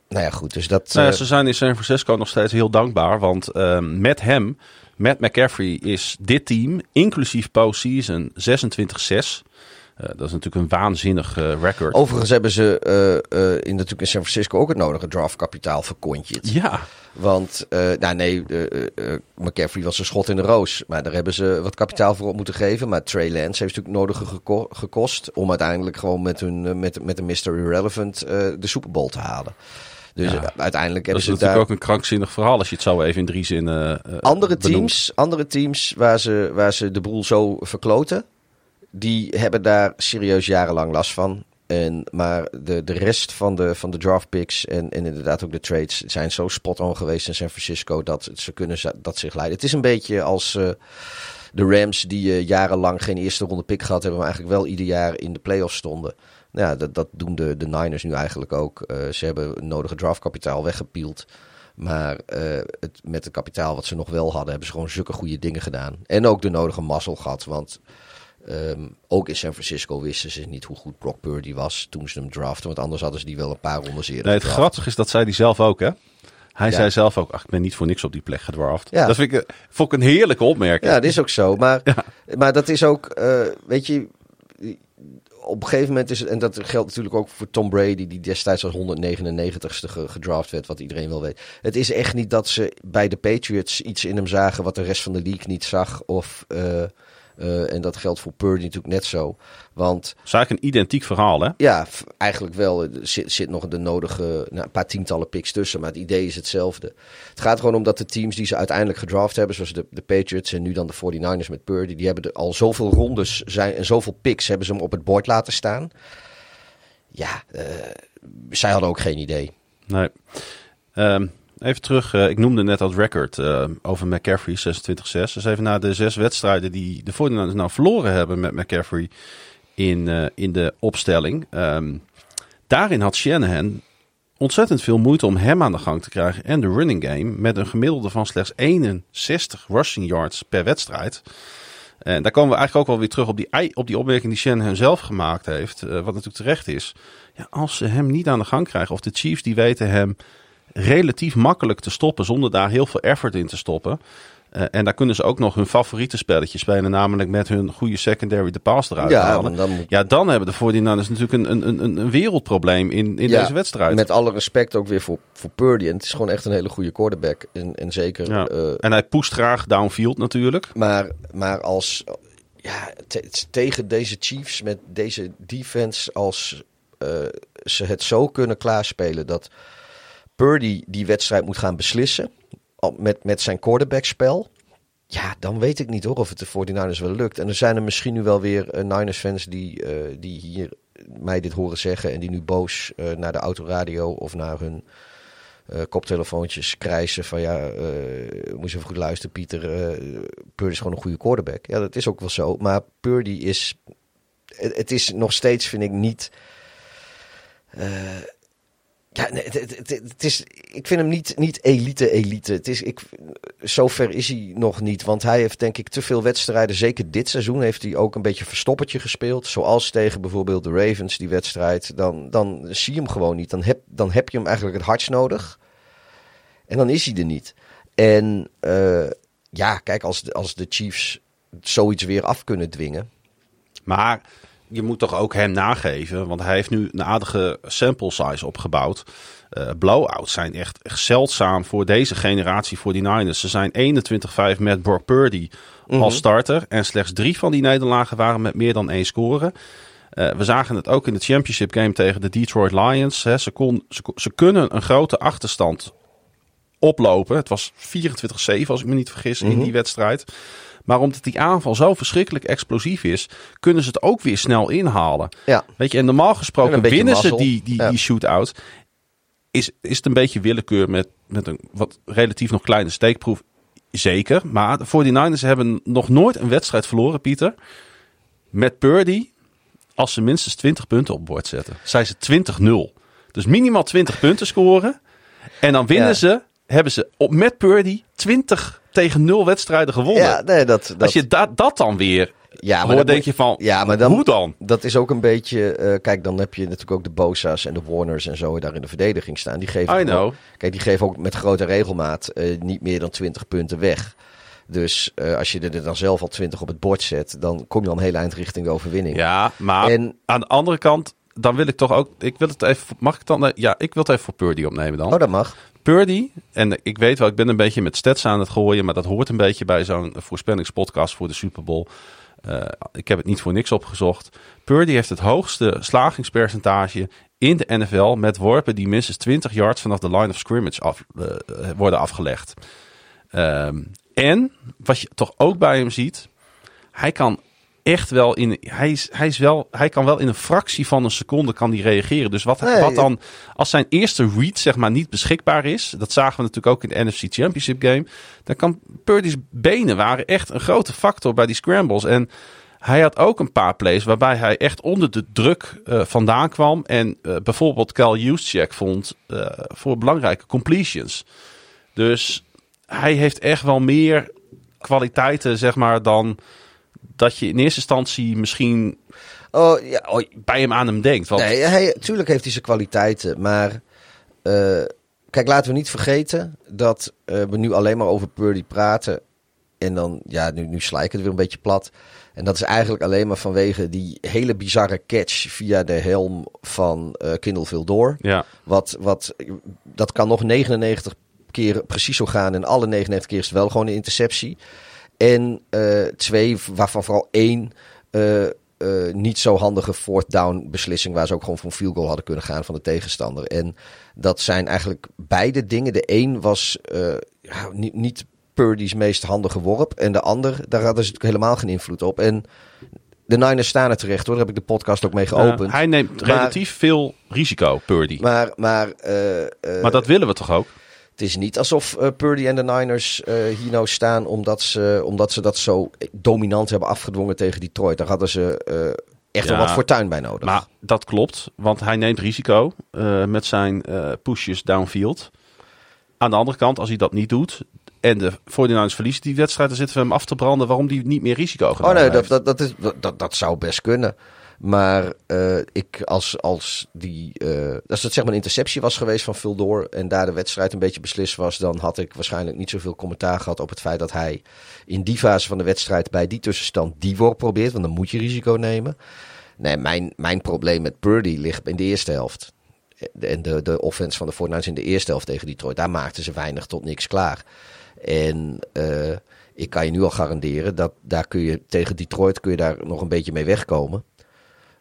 nou ja, goed. Dus dat... Nou ja, eh, ze zijn in San Francisco nog steeds heel dankbaar. Want ehm, met hem, met McCaffrey, is dit team, inclusief postseason, 26-6. Eh, dat is natuurlijk een waanzinnig eh, record. Overigens hebben ze eh, in, natuurlijk in San Francisco ook het nodige draftkapitaal verkontjid. Ja, Want, nou nee, McCaffrey was een schot in de roos. Maar daar hebben ze wat kapitaal voor op moeten geven. Maar Trey Lance heeft natuurlijk nodige geko- gekost om uiteindelijk gewoon met, hun, met, met een Mr. Irrelevant de Super Bowl te halen. Dus Ja. eh, uiteindelijk dat hebben is ze natuurlijk daar... ook een krankzinnig verhaal als je het zo even in drie zinnen Andere benoemt. teams, andere teams waar ze, waar ze de boel zo verkloten, die hebben daar serieus jarenlang last van. En, maar de, de rest van de, van de draft picks en, en inderdaad ook de trades zijn zo spot on geweest in San Francisco dat ze kunnen dat zich leiden. Het is een beetje als eh, de Rams die eh, jarenlang geen eerste ronde pick gehad hebben, maar eigenlijk wel ieder jaar in de playoffs stonden. Nou ja, dat, dat doen de, de Niners nu eigenlijk ook. Eh, ze hebben nodige draftkapitaal weggepield. Maar het, met het kapitaal wat ze nog wel hadden, hebben ze gewoon zulke goede dingen gedaan. En ook de nodige mazzel gehad. Want ehm, ook in San Francisco wisten ze niet hoe goed Brock Purdy was toen ze hem draften. Want anders hadden ze die wel een paar rondes eerder Nee, het grappige is, dat zei hij zelf ook, hè? Hij Ja. zei zelf ook, ach, ik ben niet voor niks op die plek gedraft. Ja. Dat vind ik, vond ik een heerlijke opmerking. Ja, dat is ook zo. Maar, maar dat is ook, eh, weet je, op een gegeven moment is het, en dat geldt natuurlijk ook voor Tom Brady, die destijds als 199ste ge- gedraft werd, wat iedereen wel weet. Het is echt niet dat ze bij de Patriots iets in hem zagen wat de rest van de league niet zag. Of, eh, eh, en dat geldt voor Purdy natuurlijk net zo. Want Het is eigenlijk een identiek verhaal, hè? ja, eigenlijk wel. Er zit, zit nog de nodige, nou, een paar tientallen picks tussen, maar het idee is hetzelfde. Het gaat gewoon om dat de teams die ze uiteindelijk gedraft hebben, zoals de, de Patriots en nu dan de 49ers met Purdy, die hebben er al zoveel rondes zijn en zoveel picks hebben ze hem op het bord laten staan. Ja, eh, zij hadden ook geen idee. Nee. Ehm, even terug, eh, ik noemde net dat record eh, over McCaffrey, 26-6. Dus even naar de zes wedstrijden die de 49ers nou verloren hebben met McCaffrey in, eh, in de opstelling. Ehm, daarin had Shanahan ontzettend veel moeite om hem aan de gang te krijgen en de running game met een gemiddelde van slechts 61 rushing yards per wedstrijd. En daar komen we eigenlijk ook wel weer terug op die, op die opmerking die Shanahan zelf gemaakt heeft, wat natuurlijk terecht is. Ja, als ze hem niet aan de gang krijgen, of de Chiefs die weten hem relatief makkelijk te stoppen zonder daar heel veel effort in te stoppen. Eh, en daar kunnen ze ook nog hun favoriete spelletje spelen, namelijk met hun goede secondary de pass eruit Ja, halen. want dan moet- Ja, dan hebben de 49ers natuurlijk een, een, een, een wereldprobleem in, in Ja, deze wedstrijd. Met alle respect ook weer voor, voor Purdy. En het is gewoon echt een hele goede quarterback. En, en zeker Ja. eh, en hij poest graag downfield natuurlijk. Maar, maar als ja, te- tegen deze Chiefs met deze defense, als eh, ze het zo kunnen klaarspelen dat Purdy die wedstrijd moet gaan beslissen met, met zijn quarterbackspel. Ja, dan weet ik niet hoor of het de 49ers wel lukt. En er zijn er misschien nu wel weer eh, Niners-fans die, eh, die hier mij dit horen zeggen en die nu boos eh, naar de autoradio of naar hun koptelefoontjes krijsen van ja, je even goed luisteren Pieter, Purdy is gewoon een goede quarterback. Ja, dat is ook wel zo, maar Purdy is, het, het is nog steeds vind ik niet, ja, nee, het, is, ik vind hem niet, niet elite elite. Het is, ik, zover is hij nog niet, want hij heeft denk ik te veel wedstrijden, zeker dit seizoen heeft hij ook een beetje verstoppertje gespeeld. Zoals tegen bijvoorbeeld de Ravens die wedstrijd, dan, dan zie je hem gewoon niet. Dan heb, dan heb je hem eigenlijk het hardst nodig. En dan is hij er niet. En eh, ja, kijk, als als de Chiefs zoiets weer af kunnen dwingen. Maar je moet toch ook hem nageven, want hij heeft nu een aardige sample size opgebouwd. Eh blowouts zijn echt, echt zeldzaam voor deze generatie voor die Niners. Ze zijn 21-5 met Brock Purdy als starter. En slechts drie van die nederlagen waren met meer dan één score. Eh, we zagen het ook in de championship game tegen de Detroit Lions. Ze, kon, ze, kon- ze kunnen een grote achterstand oplopen. Het was 24-7 als ik me niet vergis in die wedstrijd. Maar omdat die aanval zo verschrikkelijk explosief is, kunnen ze het ook weer snel inhalen. Ja, Weet je, en normaal En gesproken winnen ze die, die, Ja. die shootout. Is, is het een beetje willekeur met, met een wat relatief nog kleine steekproef? Zeker. Maar de 49ers hebben nog nooit een wedstrijd verloren, Pieter. Met Purdy, als ze minstens 20 punten op bord zetten. Zijn ze 20-0. Dus minimaal 20 punten scoren. En dan winnen Ja. ze, hebben ze op, met Purdy 20 tegen 0 wedstrijden gewonnen. ja nee, dat, dat, Als je dat, dat dan weer ja, maar dat denk je van, ja, maar dan, hoe dan? Dat is ook een beetje. eh, kijk, dan heb je natuurlijk ook de Bosa's en de Warners en zo daar in de verdediging staan. Die geven I ook- know. Kijk, die geven ook met grote regelmaat eh, niet meer dan 20 punten weg. Dus eh, als je er dan zelf al 20 op het bord zet, dan kom je al een hele eind richting de overwinning. Ja, maar En- aan de andere kant, dan wil ik toch ook... Ik wil het even... Mag ik dan... Ja, ik wil het even voor Purdy opnemen dan. Oh, dat mag. Purdy, en ik weet wel, ik ben een beetje met stats aan het gooien, maar dat hoort een beetje bij zo'n voorspellingspodcast voor de Super Bowl. Eh, ik heb het niet voor niks opgezocht. Purdy heeft het hoogste slagingspercentage in de NFL met worpen die minstens 20 yards vanaf de line of scrimmage af, eh, worden afgelegd. Ehm, en wat je toch ook bij hem ziet, hij kan echt wel in, hij is, hij is wel, hij kan wel in een fractie van een seconde kan die reageren. Dus wat, Nee, wat dan, als zijn eerste read zeg maar niet beschikbaar is, dat zagen we natuurlijk ook in de NFC Championship game, dan kan Purdy's benen waren echt een grote factor bij die scrambles. En hij had ook een paar plays waarbij hij echt onder de druk eh, vandaan kwam en eh, bijvoorbeeld Cal Juszczyk vond eh, voor belangrijke completions. Dus hij heeft echt wel meer kwaliteiten, zeg maar, dan dat je in eerste instantie misschien Oh, ja, oh, bij hem aan hem denkt. Want Nee, hij, tuurlijk heeft hij zijn kwaliteiten. Maar eh, kijk, laten we niet vergeten dat eh, we nu alleen maar over Purdy praten. En dan, ja, nu, nu sla ik het weer een beetje plat. En dat is eigenlijk alleen maar vanwege die hele bizarre catch via de helm van eh Kindle Vildor. ja, Wat, wat, dat kan nog 99 keer precies zo gaan. En alle 99 keer is het wel gewoon een interceptie. En eh, twee, waarvan vooral één eh, eh, niet zo handige fourth down beslissing. Waar ze ook gewoon voor een field goal hadden kunnen gaan van de tegenstander. En dat zijn eigenlijk beide dingen. De één was ja, niet, niet Purdy's meest handige worp. En de ander, daar hadden ze helemaal geen invloed op. En de Niners staan er terecht hoor. Daar heb ik de podcast ook mee geopend. Hij neemt Maar- relatief veel risico, Purdy. Maar, Maar, maar, dat willen we toch ook? Het is niet alsof eh, Purdy en de Niners eh, hier nou staan omdat ze, omdat ze dat zo dominant hebben afgedwongen tegen Detroit. Daar hadden ze eh, echt wel wat fortuin bij nodig. Maar dat klopt, want hij neemt risico met zijn pushes downfield. Aan de andere kant, als hij dat niet doet en de 49ers verliezen die wedstrijd, dan zitten we hem af te branden waarom die niet meer risico oh genomen nee, dat, dat, dat, is, dat, dat zou best kunnen. Maar eh, ik als, als die. eh, als het zeg maar een interceptie was geweest van Vildor. en daar de wedstrijd een beetje beslist was. dan had ik waarschijnlijk niet zoveel commentaar gehad op het feit dat hij in die fase van de wedstrijd. bij die tussenstand die worp probeert. Want dan moet je risico nemen. Nee, mijn, mijn probleem met Purdy ligt in de eerste helft. En de, de offense van de 49ers in de eerste helft tegen Detroit. Daar maakten ze weinig tot niks klaar. En eh, ik kan je nu al garanderen dat daar kun je tegen Detroit kun je daar nog een beetje mee wegkomen.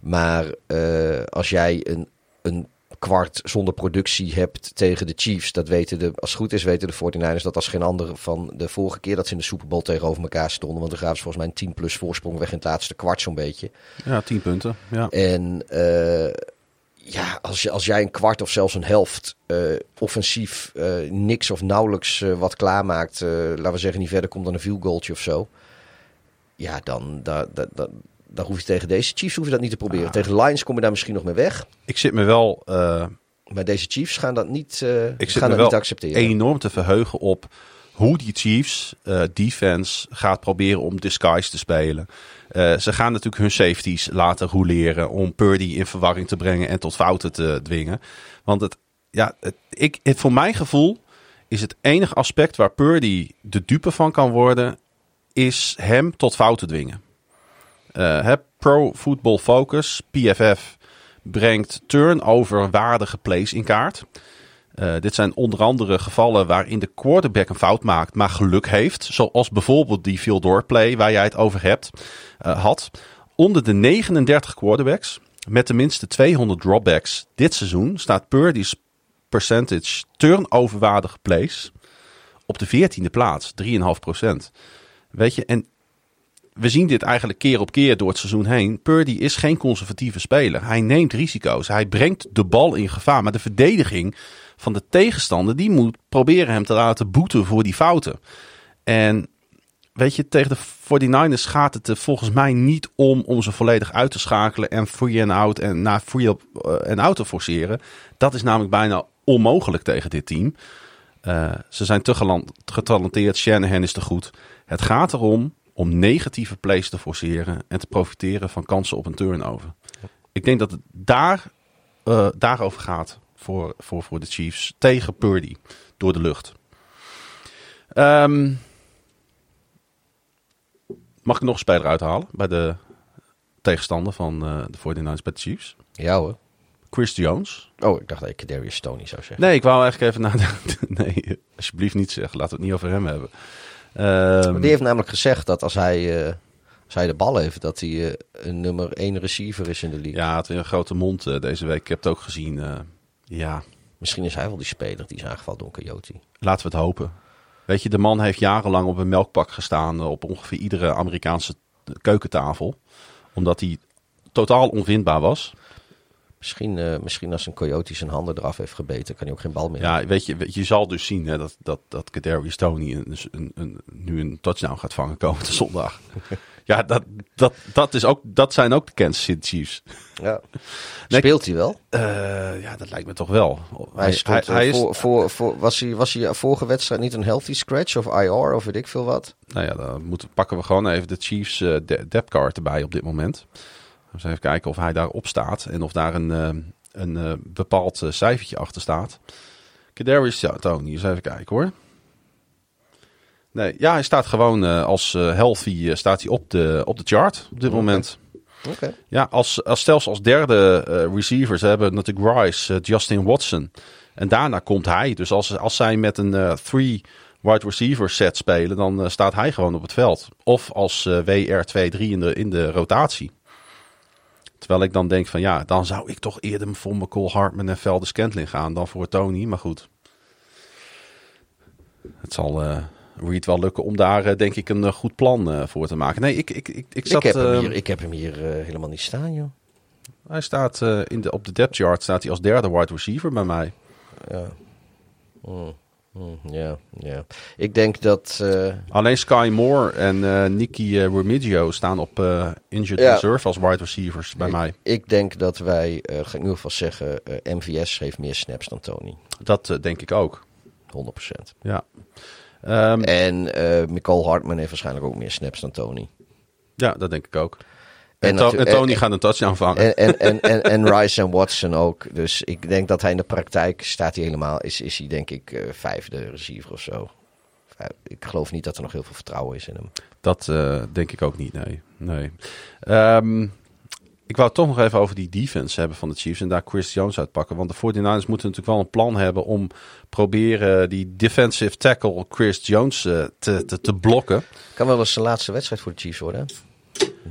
Maar eh, als jij een, een kwart zonder productie hebt tegen de Chiefs, dat weten de, als het goed is, weten de 49ers dat als geen ander van de vorige keer dat ze in de Super Bowl tegenover elkaar stonden. Want dan gaven ze volgens mij een 10 plus voorsprong weg in het laatste kwart zo'n beetje. Ja, 10 punten. Ja. En eh, ja, als, je, als jij een kwart of zelfs een helft eh, offensief niks of nauwelijks wat klaarmaakt, laten we zeggen niet verder komt dan een field goaltje of zo. Ja, dan, da, da, da, dan hoef je tegen deze Chiefs hoef je dat niet te proberen. Ah. Tegen Lions kom je daar misschien nog mee weg. Ik zit me wel eh, Maar deze Chiefs gaan dat niet, eh, Ik zit gaan me dat wel niet accepteren. enorm te verheugen op hoe die Chiefs eh, defense gaat proberen om disguise te spelen. Ze gaan natuurlijk hun safeties laten roleren om Purdy in verwarring te brengen en tot fouten te dwingen. Want het, ja, het, ik, het, voor mijn gevoel is het enige aspect waar Purdy de dupe van kan worden, is hem tot fouten dwingen. Eh, hè, Pro Football Focus, PFF, brengt turnover-waardige plays in kaart. Eh, dit zijn onder andere gevallen waarin de quarterback een fout maakt, maar geluk heeft. Zoals bijvoorbeeld die field door play waar jij het over hebt, eh, had. Onder de 39 quarterbacks met tenminste 200 dropbacks dit seizoen staat Purdy's percentage turnoverwaardige plays op de 14e plaats, 3,5%. Weet je, en we zien dit eigenlijk keer op keer door het seizoen heen. Purdy is geen conservatieve speler. Hij neemt risico's. Hij brengt de bal in gevaar. Maar de verdediging van de tegenstander, die moet proberen hem te laten boeten voor die fouten. En weet je, tegen de 49ers gaat het er volgens mij niet om om ze volledig uit te schakelen en free and out en naar free en out te forceren. Dat is namelijk bijna onmogelijk tegen dit team. Uh, ze zijn te getalenteerd. Shanahan is te goed. Het gaat erom om negatieve plays te forceren en te profiteren van kansen op een turnover. Ik denk dat het daar, uh, daarover gaat voor, voor, voor de Chiefs tegen Purdy door de lucht. Um, Mag ik nog een speler uithalen bij de tegenstander van eh, de 49ers bij de Chiefs? Ja hoor. Chris Jones. Oh, ik dacht dat ik Darius Stoney zou zeggen. Nee, ik wou eigenlijk even nadenken. Nee, alsjeblieft niet zeggen. Laten we het niet over hem hebben. Ehm, Die heeft namelijk gezegd dat als hij, eh, als hij de bal heeft, dat hij eh, een nummer 1 receiver is in de league. ja, het weer een grote mond eh, deze week. Ik heb het ook gezien. ja, Misschien is hij wel die speler die is aangevallen door coyote. laten we het hopen. Weet je, de man heeft jarenlang op een melkpak gestaan op ongeveer iedere Amerikaanse keukentafel. Omdat hij totaal onvindbaar was. Misschien, eh, misschien als een coyote zijn handen eraf heeft gebeten, kan hij ook geen bal meer. Ja, weet je, weet je, zal dus zien hè, dat, dat, dat Kadarius Tony een, een, een, nu een touchdown gaat vangen komende zondag. ja, dat, dat, dat, is ook, dat zijn ook de Kansas City Chiefs. Ja. Nee, Speelt hij wel? Eh, ja, dat lijkt me toch wel. Hij, stond, hij, hij eh, is, voor, voor, was, hij, was hij vorige wedstrijd niet een healthy scratch of IR of weet ik veel wat? nou ja, dan moeten, pakken we gewoon even de Chiefs de, depth card erbij op dit moment. Dus even kijken of hij daarop staat en of daar een, eh, een eh, bepaald eh, cijfertje achter staat. Kadarius ja, Tony, eens even kijken hoor. Nee, ja, hij staat gewoon als healthy staat hij op de, op de chart op dit moment. Oké. Ja, als, als stelsel als derde receivers hebben natuurlijk Rice, Justin Watson. En daarna komt hij. Dus als, als zij met een three wide receiver set spelen, dan staat hij gewoon op het veld. Of als eh, WR2-3 in de, in de rotatie. Terwijl ik dan denk van ja, dan zou ik toch eerder voor McCall Hartman en Veldes Scantling gaan dan voor Tony. Maar goed. Het zal eh Reed wel lukken om daar eh, denk ik een eh, goed plan voor te maken. Nee, ik, ik, ik, ik zat... ik, heb hem eh, hier, ik heb hem hier helemaal niet staan, joh. hij staat in de, op de depth chart staat hij als derde wide receiver bij mij. Ja. Mm, mm, ja, ja. Ik denk dat... eh, Alleen Sky Moore en eh Nicky eh, Remigio staan op injured Ja. reserve als wide receivers bij ik, mij. ik denk dat wij, ga ik in ieder geval zeggen, MVS heeft meer snaps dan Tony. Dat denk ik ook. 100%. Ja. Ehm, En Nicole Hartman heeft waarschijnlijk ook meer snaps dan Tony. ja, dat denk ik ook. En, Tony en- gaat een touchdown vangen. En, en, en, en, Rice en Watson ook. Dus ik denk dat hij in de praktijk staat hij helemaal, is, is hij denk ik eh, vijfde receiver of zo. Ik geloof niet dat er nog heel veel vertrouwen is in hem. Dat eh, denk ik ook niet, nee. nee. Ehm, ik wou het toch nog even over die defense hebben van de Chiefs en daar Chris Jones uitpakken. Want de 49ers moeten natuurlijk wel een plan hebben om proberen die defensive tackle Chris Jones eh, te, te, te blokken. Kan wel eens zijn laatste wedstrijd voor de Chiefs worden.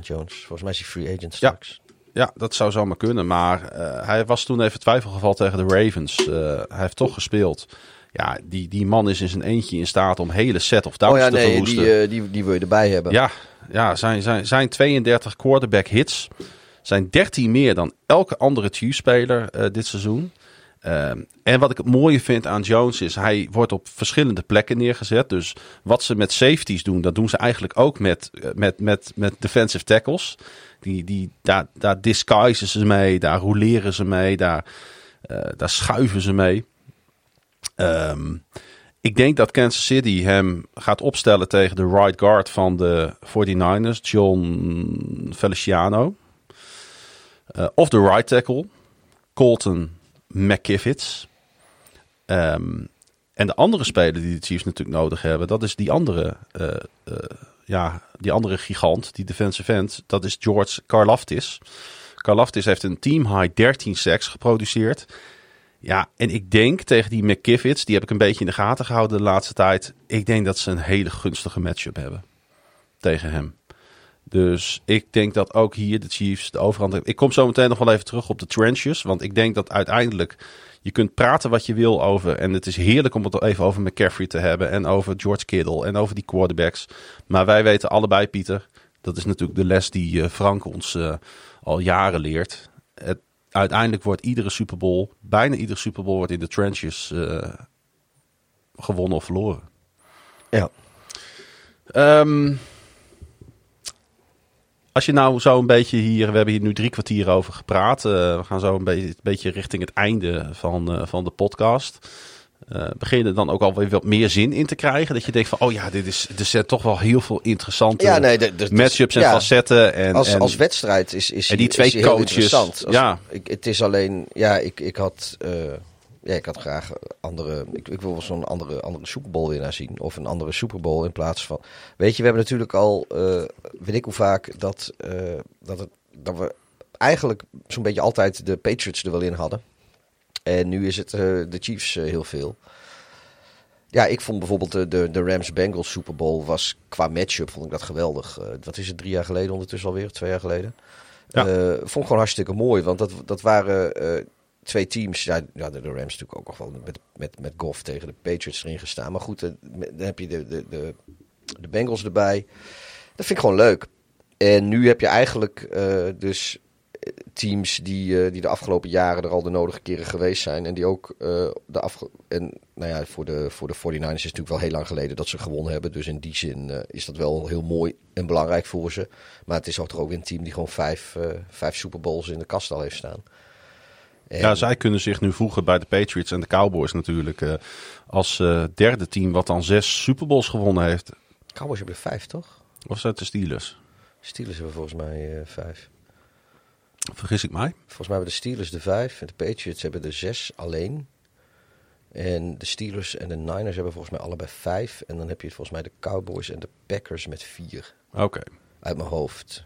Jones, volgens mij is hij free agent straks. Ja, dat zou zomaar kunnen. Maar eh, hij was toen even twijfelgeval tegen de Ravens. Eh, hij heeft toch gespeeld. Ja, die, die man is in zijn eentje in staat om hele set of downs Oh ja, te nee, verwoesten. die, eh, die, die wil je erbij hebben. Ja, ja zijn, zijn, zijn 32 quarterback hits zijn 13 meer dan elke andere Chiefs-speler dit seizoen. Ehm, en wat ik het mooie vind aan Jones is, hij wordt op verschillende plekken neergezet. Dus wat ze met safeties doen, dat doen ze eigenlijk ook met, eh, met, met, met defensive tackles. Die, die, daar, daar disguisen ze mee, daar roleren ze mee, daar, eh, daar schuiven ze mee. Ehm, ik denk dat Kansas City hem gaat opstellen tegen de right guard van de 49ers, John Feliciano. Eh, of de right tackle, Colton McKivitz. Ehm, en de andere speler die de Chiefs natuurlijk nodig hebben, dat is die andere, eh, eh, ja, die andere gigant, die defensive end. Dat is George Karlaftis. Karlaftis heeft een team high 13 sacks geproduceerd. Ja, en ik denk tegen die McKivitz, die heb ik een beetje in de gaten gehouden de laatste tijd. Ik denk dat ze een hele gunstige matchup hebben tegen hem. Dus ik denk dat ook hier de Chiefs de overhand hebben. Ik kom zo meteen nog wel even terug op de trenches. Want ik denk dat uiteindelijk je kunt praten wat je wil over. En het is heerlijk om het even over McCaffrey te hebben. En over George Kittle en over die quarterbacks. Maar wij weten allebei, Pieter. Dat is natuurlijk de les die eh, Frank ons eh, al jaren leert. Het, uiteindelijk wordt iedere Super Bowl, bijna iedere Super Bowl, wordt in de trenches eh, gewonnen of verloren. Ja. Ehm, als je nou zo een beetje hier, we hebben hier nu drie kwartier over gepraat. eh, we gaan zo een beetje, een beetje richting het einde van, eh, van de podcast. Eh begin je er dan ook alweer wat meer zin in te krijgen? Dat je denkt van, oh ja, dit is, er zijn toch wel heel veel interessante Ja, nee, matchups en ja. facetten. En, als, en, als wedstrijd is, is en die is twee coaches, interessant. Als- ja. Ik, het is alleen, ja, ik, ik had, ja, ik had graag andere. Ik, ik wil wel zo'n andere, andere Super Bowl winnaar zien. Of een andere Super Bowl in plaats van. Weet je, we hebben natuurlijk al. eh weet ik hoe vaak dat, eh, dat, het, dat we eigenlijk zo'n beetje altijd de Patriots er wel in hadden. En nu is het eh, de Chiefs heel veel. Ja, ik vond bijvoorbeeld de, de, de Rams-Bengals Super Bowl was qua matchup vond ik dat geweldig. Wat is het, drie jaar geleden ondertussen alweer, twee jaar geleden. Ja. Vond ik gewoon hartstikke mooi, want dat, dat waren twee teams. Ja, de, Rams natuurlijk ook nog wel met, met, met Goff tegen de Patriots erin gestaan. Maar goed, dan heb je de, de, de, de Bengals erbij. Dat vind ik gewoon leuk. En nu heb je eigenlijk eh, dus eh, teams die, eh, die de afgelopen jaren er al de nodige keren geweest zijn. En die ook de afge En nou ja, voor de, voor de 49ers is het natuurlijk wel heel lang geleden dat ze gewonnen hebben. Dus in die zin is dat wel heel mooi en belangrijk voor ze. Maar het is ook toch ook een team die gewoon vijf, vijf Super Bowls in de kast al heeft staan. En- Ja, zij kunnen zich nu voegen bij de Patriots en de Cowboys natuurlijk. eh, als eh, derde team wat dan zes Super Bowls gewonnen heeft. Cowboys hebben er vijf, toch? Of zijn het de Steelers? Steelers hebben volgens mij eh, vijf. Vergis ik mij? Volgens mij hebben de Steelers de vijf en de Patriots hebben er zes alleen. En de Steelers en de Niners hebben volgens mij allebei vijf. En dan heb je volgens mij de Cowboys en de Packers met vier. Oké. Uit mijn hoofd.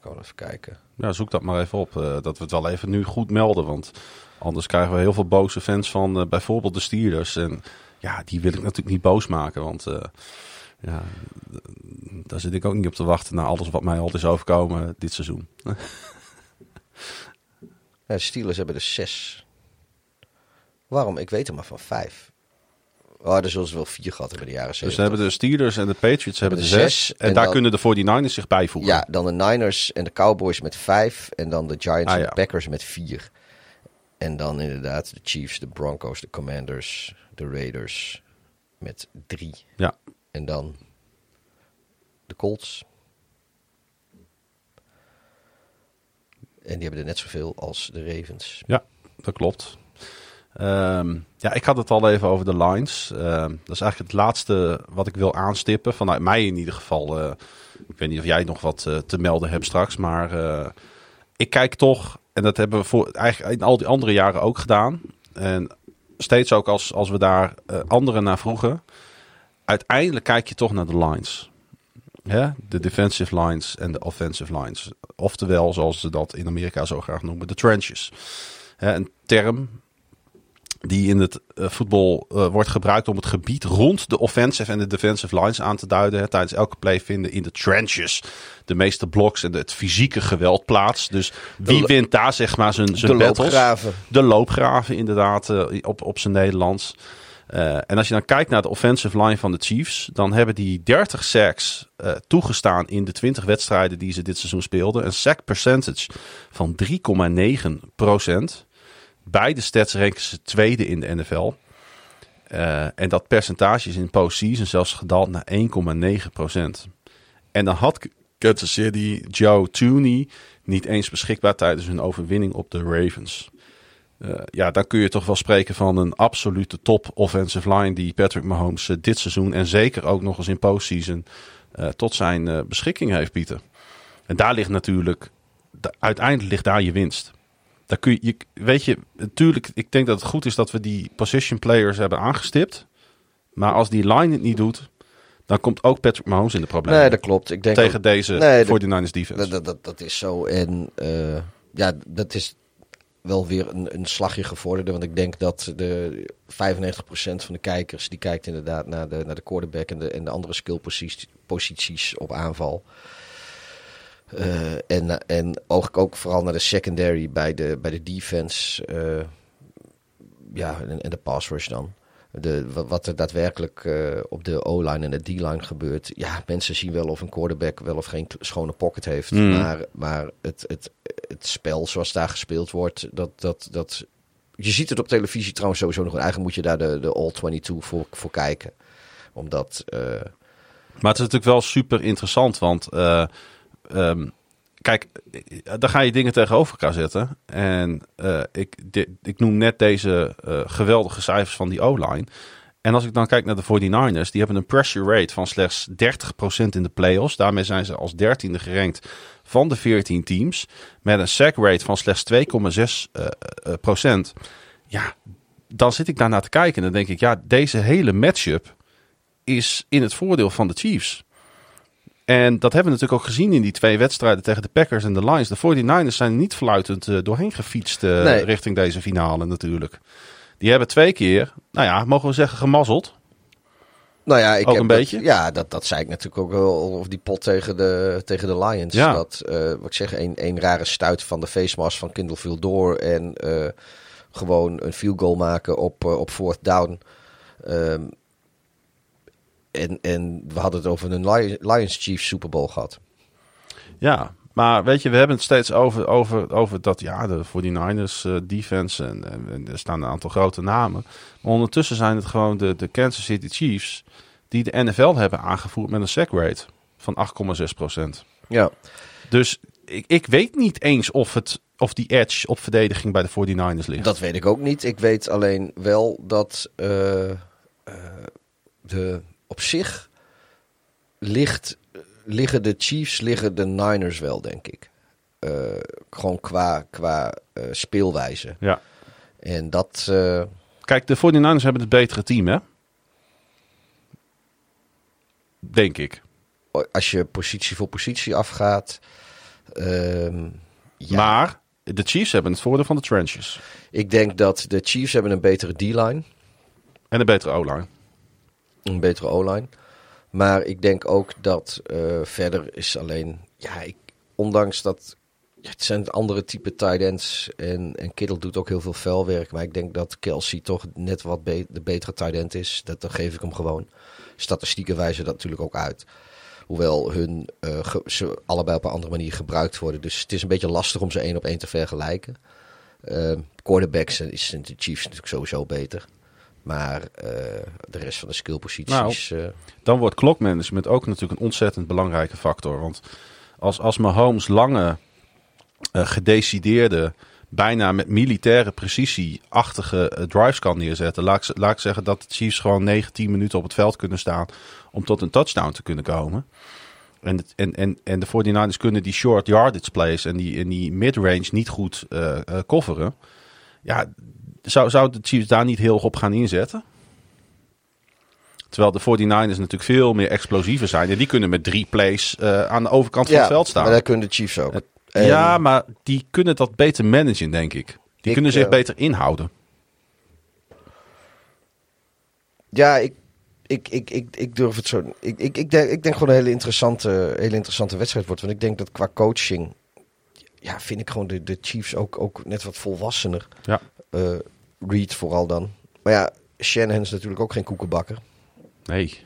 Kan even kijken. Ja, zoek dat maar even op. eh, dat we het wel even nu goed melden. Want anders krijgen we heel veel boze fans van eh, bijvoorbeeld de Steelers. En ja, die wil ik natuurlijk niet boos maken. Want eh, ja, daar zit ik ook niet op te wachten naar alles wat mij al is overkomen dit seizoen. Ja, de Steelers hebben er zes. Waarom? Ik weet er maar van vijf. Oh, er zullen ze wel vier gehad hebben in de jaren Dus zeventig. we hebben de Steelers en de Patriots hebben de zes. En, En daar dan- kunnen de 49ers zich bijvoegen. Ja, dan de Niners en de Cowboys met vijf. En dan de Giants Ah, en ja. de Packers met vier. En dan inderdaad de Chiefs, de Broncos, de Commanders, de Raiders met drie. Ja. En dan de Colts. En die hebben er net zoveel als de Ravens. dat klopt. Ehm, ja, ik had het al even over de lines. Ehm, dat is eigenlijk het laatste wat ik wil aanstippen. Vanuit mij in ieder geval. eh, ik weet niet of jij nog wat eh, te melden hebt straks. Maar eh, ik kijk toch. En dat hebben we voor, eigenlijk in al die andere jaren ook gedaan. En steeds ook als, als we daar anderen naar vroegen. Uiteindelijk kijk je toch naar de lines. Ja, de defensive lines en de offensive lines. Oftewel, zoals ze dat in Amerika zo graag noemen, de trenches. Hè, een term die in het eh, voetbal eh, wordt gebruikt om het gebied rond de offensive en de defensive lines aan te duiden. Hè. Tijdens elke play vinden in de trenches de meeste blocks en het fysieke geweld plaats. Dus wie wint daar zeg maar zijn, zijn de battles? loopgraven. De loopgraven inderdaad eh, op, op zijn Nederlands. En als je dan kijkt naar de offensive line van de Chiefs, dan hebben die 30 sacks toegestaan in de 20 wedstrijden die ze dit seizoen speelden. Een sack percentage van 3,9 procent. Beide stats ranken ze tweede in de NFL. Eh, en dat percentage is in postseason zelfs gedaald naar 1,9 procent. En dan had Kansas City Joe Tooney niet eens beschikbaar tijdens hun overwinning op de Ravens. Eh, ja, dan kun je toch wel spreken van een absolute top offensive line die Patrick Mahomes eh, dit seizoen en zeker ook nog eens in postseason tot zijn beschikking heeft, Pieter. En daar ligt natuurlijk, uiteindelijk ligt daar je winst. Daar kun je, je, weet je, natuurlijk, ik denk dat het goed is dat we die position players hebben aangestipt. Maar als die line het niet doet, dan komt ook Patrick Mahomes in de problemen. Nee, dat klopt. Ik denk tegen ook- deze Nee, dat- 49ers defense. Dat, dat, dat, is zo. En eh, ja, dat is wel weer een, een slagje gevorderde. Want ik denk dat de 95% van de kijkers... die kijkt inderdaad naar de, naar de quarterback... en de, en de andere skillposities posities op aanval. Eh, en, en ook, ook vooral naar de secondary bij de, bij de defense. eh, ja, en, en de pass rush dan. De, wat, er daadwerkelijk eh, op de O-line en de D-line gebeurt. Ja, mensen zien wel of een quarterback wel of geen schone pocket heeft. Mm. Maar, maar het, het, het spel zoals daar gespeeld wordt, dat, dat, dat... Je ziet het op televisie trouwens sowieso nog. Eigenlijk moet je daar de, de All-22 voor, voor kijken. Omdat... Maar het is natuurlijk wel super interessant, want ehm, kijk, daar ga je dingen tegenover elkaar zetten. En eh, ik, ik noem net deze eh, geweldige cijfers van die O-line. En als ik dan kijk naar de 49ers, die hebben een pressure rate van slechts 30% in de playoffs. Daarmee zijn ze als dertiende gerankt van de 14 teams. Met een sack rate van slechts 2,6%. eh. Ja, dan zit ik daarnaar te kijken en dan denk ik, ja, deze hele matchup is in het voordeel van de Chiefs. En dat hebben we natuurlijk ook gezien in die twee wedstrijden tegen de Packers en de Lions. De 49ers zijn niet fluitend eh, doorheen gefietst eh, Nee. richting deze finale natuurlijk. Die hebben twee keer, nou ja, mogen we zeggen, gemazzeld. Nou ja, ik Ook heb een dat- beetje? ja, dat, dat zei ik natuurlijk ook wel over die pot tegen de, tegen de Lions. Ja. Dat, eh, wat ik zeg, een, een rare stuit van de face mask van Kindle viel door. En gewoon een field goal maken op, op fourth down. Ehm, en, en we hadden het over een Lions, Chiefs Super Bowl gehad. Ja, maar weet je, we hebben het steeds over, over, over dat, ja, de 49ers eh, defense en, en, en er staan een aantal grote namen. Maar ondertussen zijn het gewoon de, de Kansas City Chiefs die de NFL hebben aangevoerd met een sack rate van 8,6 procent. Ja. Dus ik, ik weet niet eens of, het, of die edge op verdediging bij de 49ers ligt. Dat weet ik ook niet. Ik weet alleen wel dat eh, eh, de, op zich ligt, liggen de Chiefs, liggen de Niners wel, denk ik. Eh, gewoon qua, qua eh, speelwijze. Ja. En dat, eh, Kijk, de 49ers hebben het betere team, hè? Denk ik. als je positie voor positie afgaat. ehm, ja, Maar de Chiefs hebben het voordeel van de trenches. ik denk dat de Chiefs hebben een betere D-line. En een betere O-line. Een betere O-line. Maar ik denk ook dat eh, verder is alleen... Ja, ik, ondanks dat... het zijn andere type tight ends. En, en Kittle doet ook heel veel vuilwerk. Maar ik denk dat Kelsey toch net wat de betere tight end is. Dat, geef ik hem gewoon. Statistieken wijzen dat natuurlijk ook uit. Hoewel hun eh, ze allebei op een andere manier gebruikt worden. Dus het is een beetje lastig om ze één op één te vergelijken. Eh, quarterbacks is de Chiefs natuurlijk sowieso beter. Maar eh, de rest van de skillposities... eh, Dan wordt klokmanagement ook natuurlijk een ontzettend belangrijke factor. Want als, als Mahomes lange, eh, gedecideerde, bijna met militaire precisie-achtige drives kan neerzetten. Laat ik, laat ik zeggen dat de Chiefs gewoon 9, 10 minuten op het veld kunnen staan om tot een touchdown te kunnen komen. En, het- en, en, en de 49ers kunnen die short yardage plays en die, en die mid-range niet goed eh, coveren. Ja, zou, zou de Chiefs daar niet heel op gaan inzetten? Terwijl de 49ers natuurlijk veel meer explosiever zijn. En die kunnen met drie plays eh, aan de overkant van het veld staan. maar daar kunnen de Chiefs ook. En- ja, maar die kunnen dat beter managen, denk ik. Die Ik, kunnen zich eh, beter inhouden. Ja, ik, ik, ik, ik, ik durf het zo. Ik, ik, ik, denk, ik denk gewoon een hele interessante, hele interessante wedstrijd wordt. Want ik denk dat qua coaching. Ja, vind ik gewoon de, de Chiefs ook, ook net wat volwassener. Ja. Eh, Reed vooral dan. Maar ja, Shanahan is natuurlijk ook geen koekenbakker. Nee.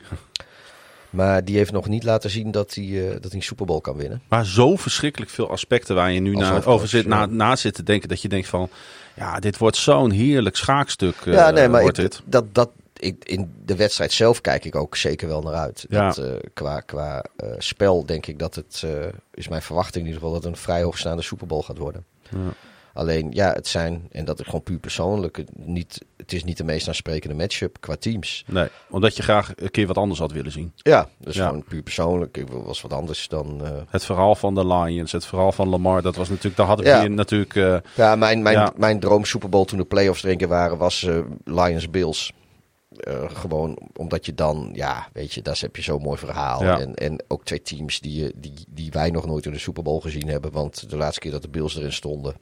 Maar die heeft nog niet laten zien dat hij, eh, dat hij een Super Bowl kan winnen. Maar zo verschrikkelijk veel aspecten waar je nu over zit, na, na zit te denken. Dat je denkt van, ja, dit wordt zo'n heerlijk schaakstuk. eh, ja, nee, maar wordt ik, dit. dat, dat, ik, in de wedstrijd zelf kijk ik ook zeker wel naar uit. Ja. Dat, eh, qua qua eh, spel denk ik dat het, eh, is mijn verwachting in ieder geval, dat het een vrij hoogstaande Super Bowl gaat worden. Ja. Alleen, ja, het zijn, en dat is gewoon puur persoonlijk, het, niet, het is niet de meest aansprekende matchup qua teams. Nee, omdat je graag een keer wat anders had willen zien. Ja, Ja. gewoon puur persoonlijk. Ik was wat anders dan... eh, Het verhaal van de Lions, het verhaal van Lamar, dat was natuurlijk, daar hadden we Ja. natuurlijk... eh, Ja, mijn, mijn, Ja. mijn droom Super Bowl toen de playoffs keer waren, was eh, Lions Bills. Gewoon omdat je dan, ja, weet je, daar heb je zo'n mooi verhaal. Ja. En, en ook twee teams die, je- die, die wij nog nooit in de Super Bowl gezien hebben. Want de laatste keer dat de Bills erin stonden,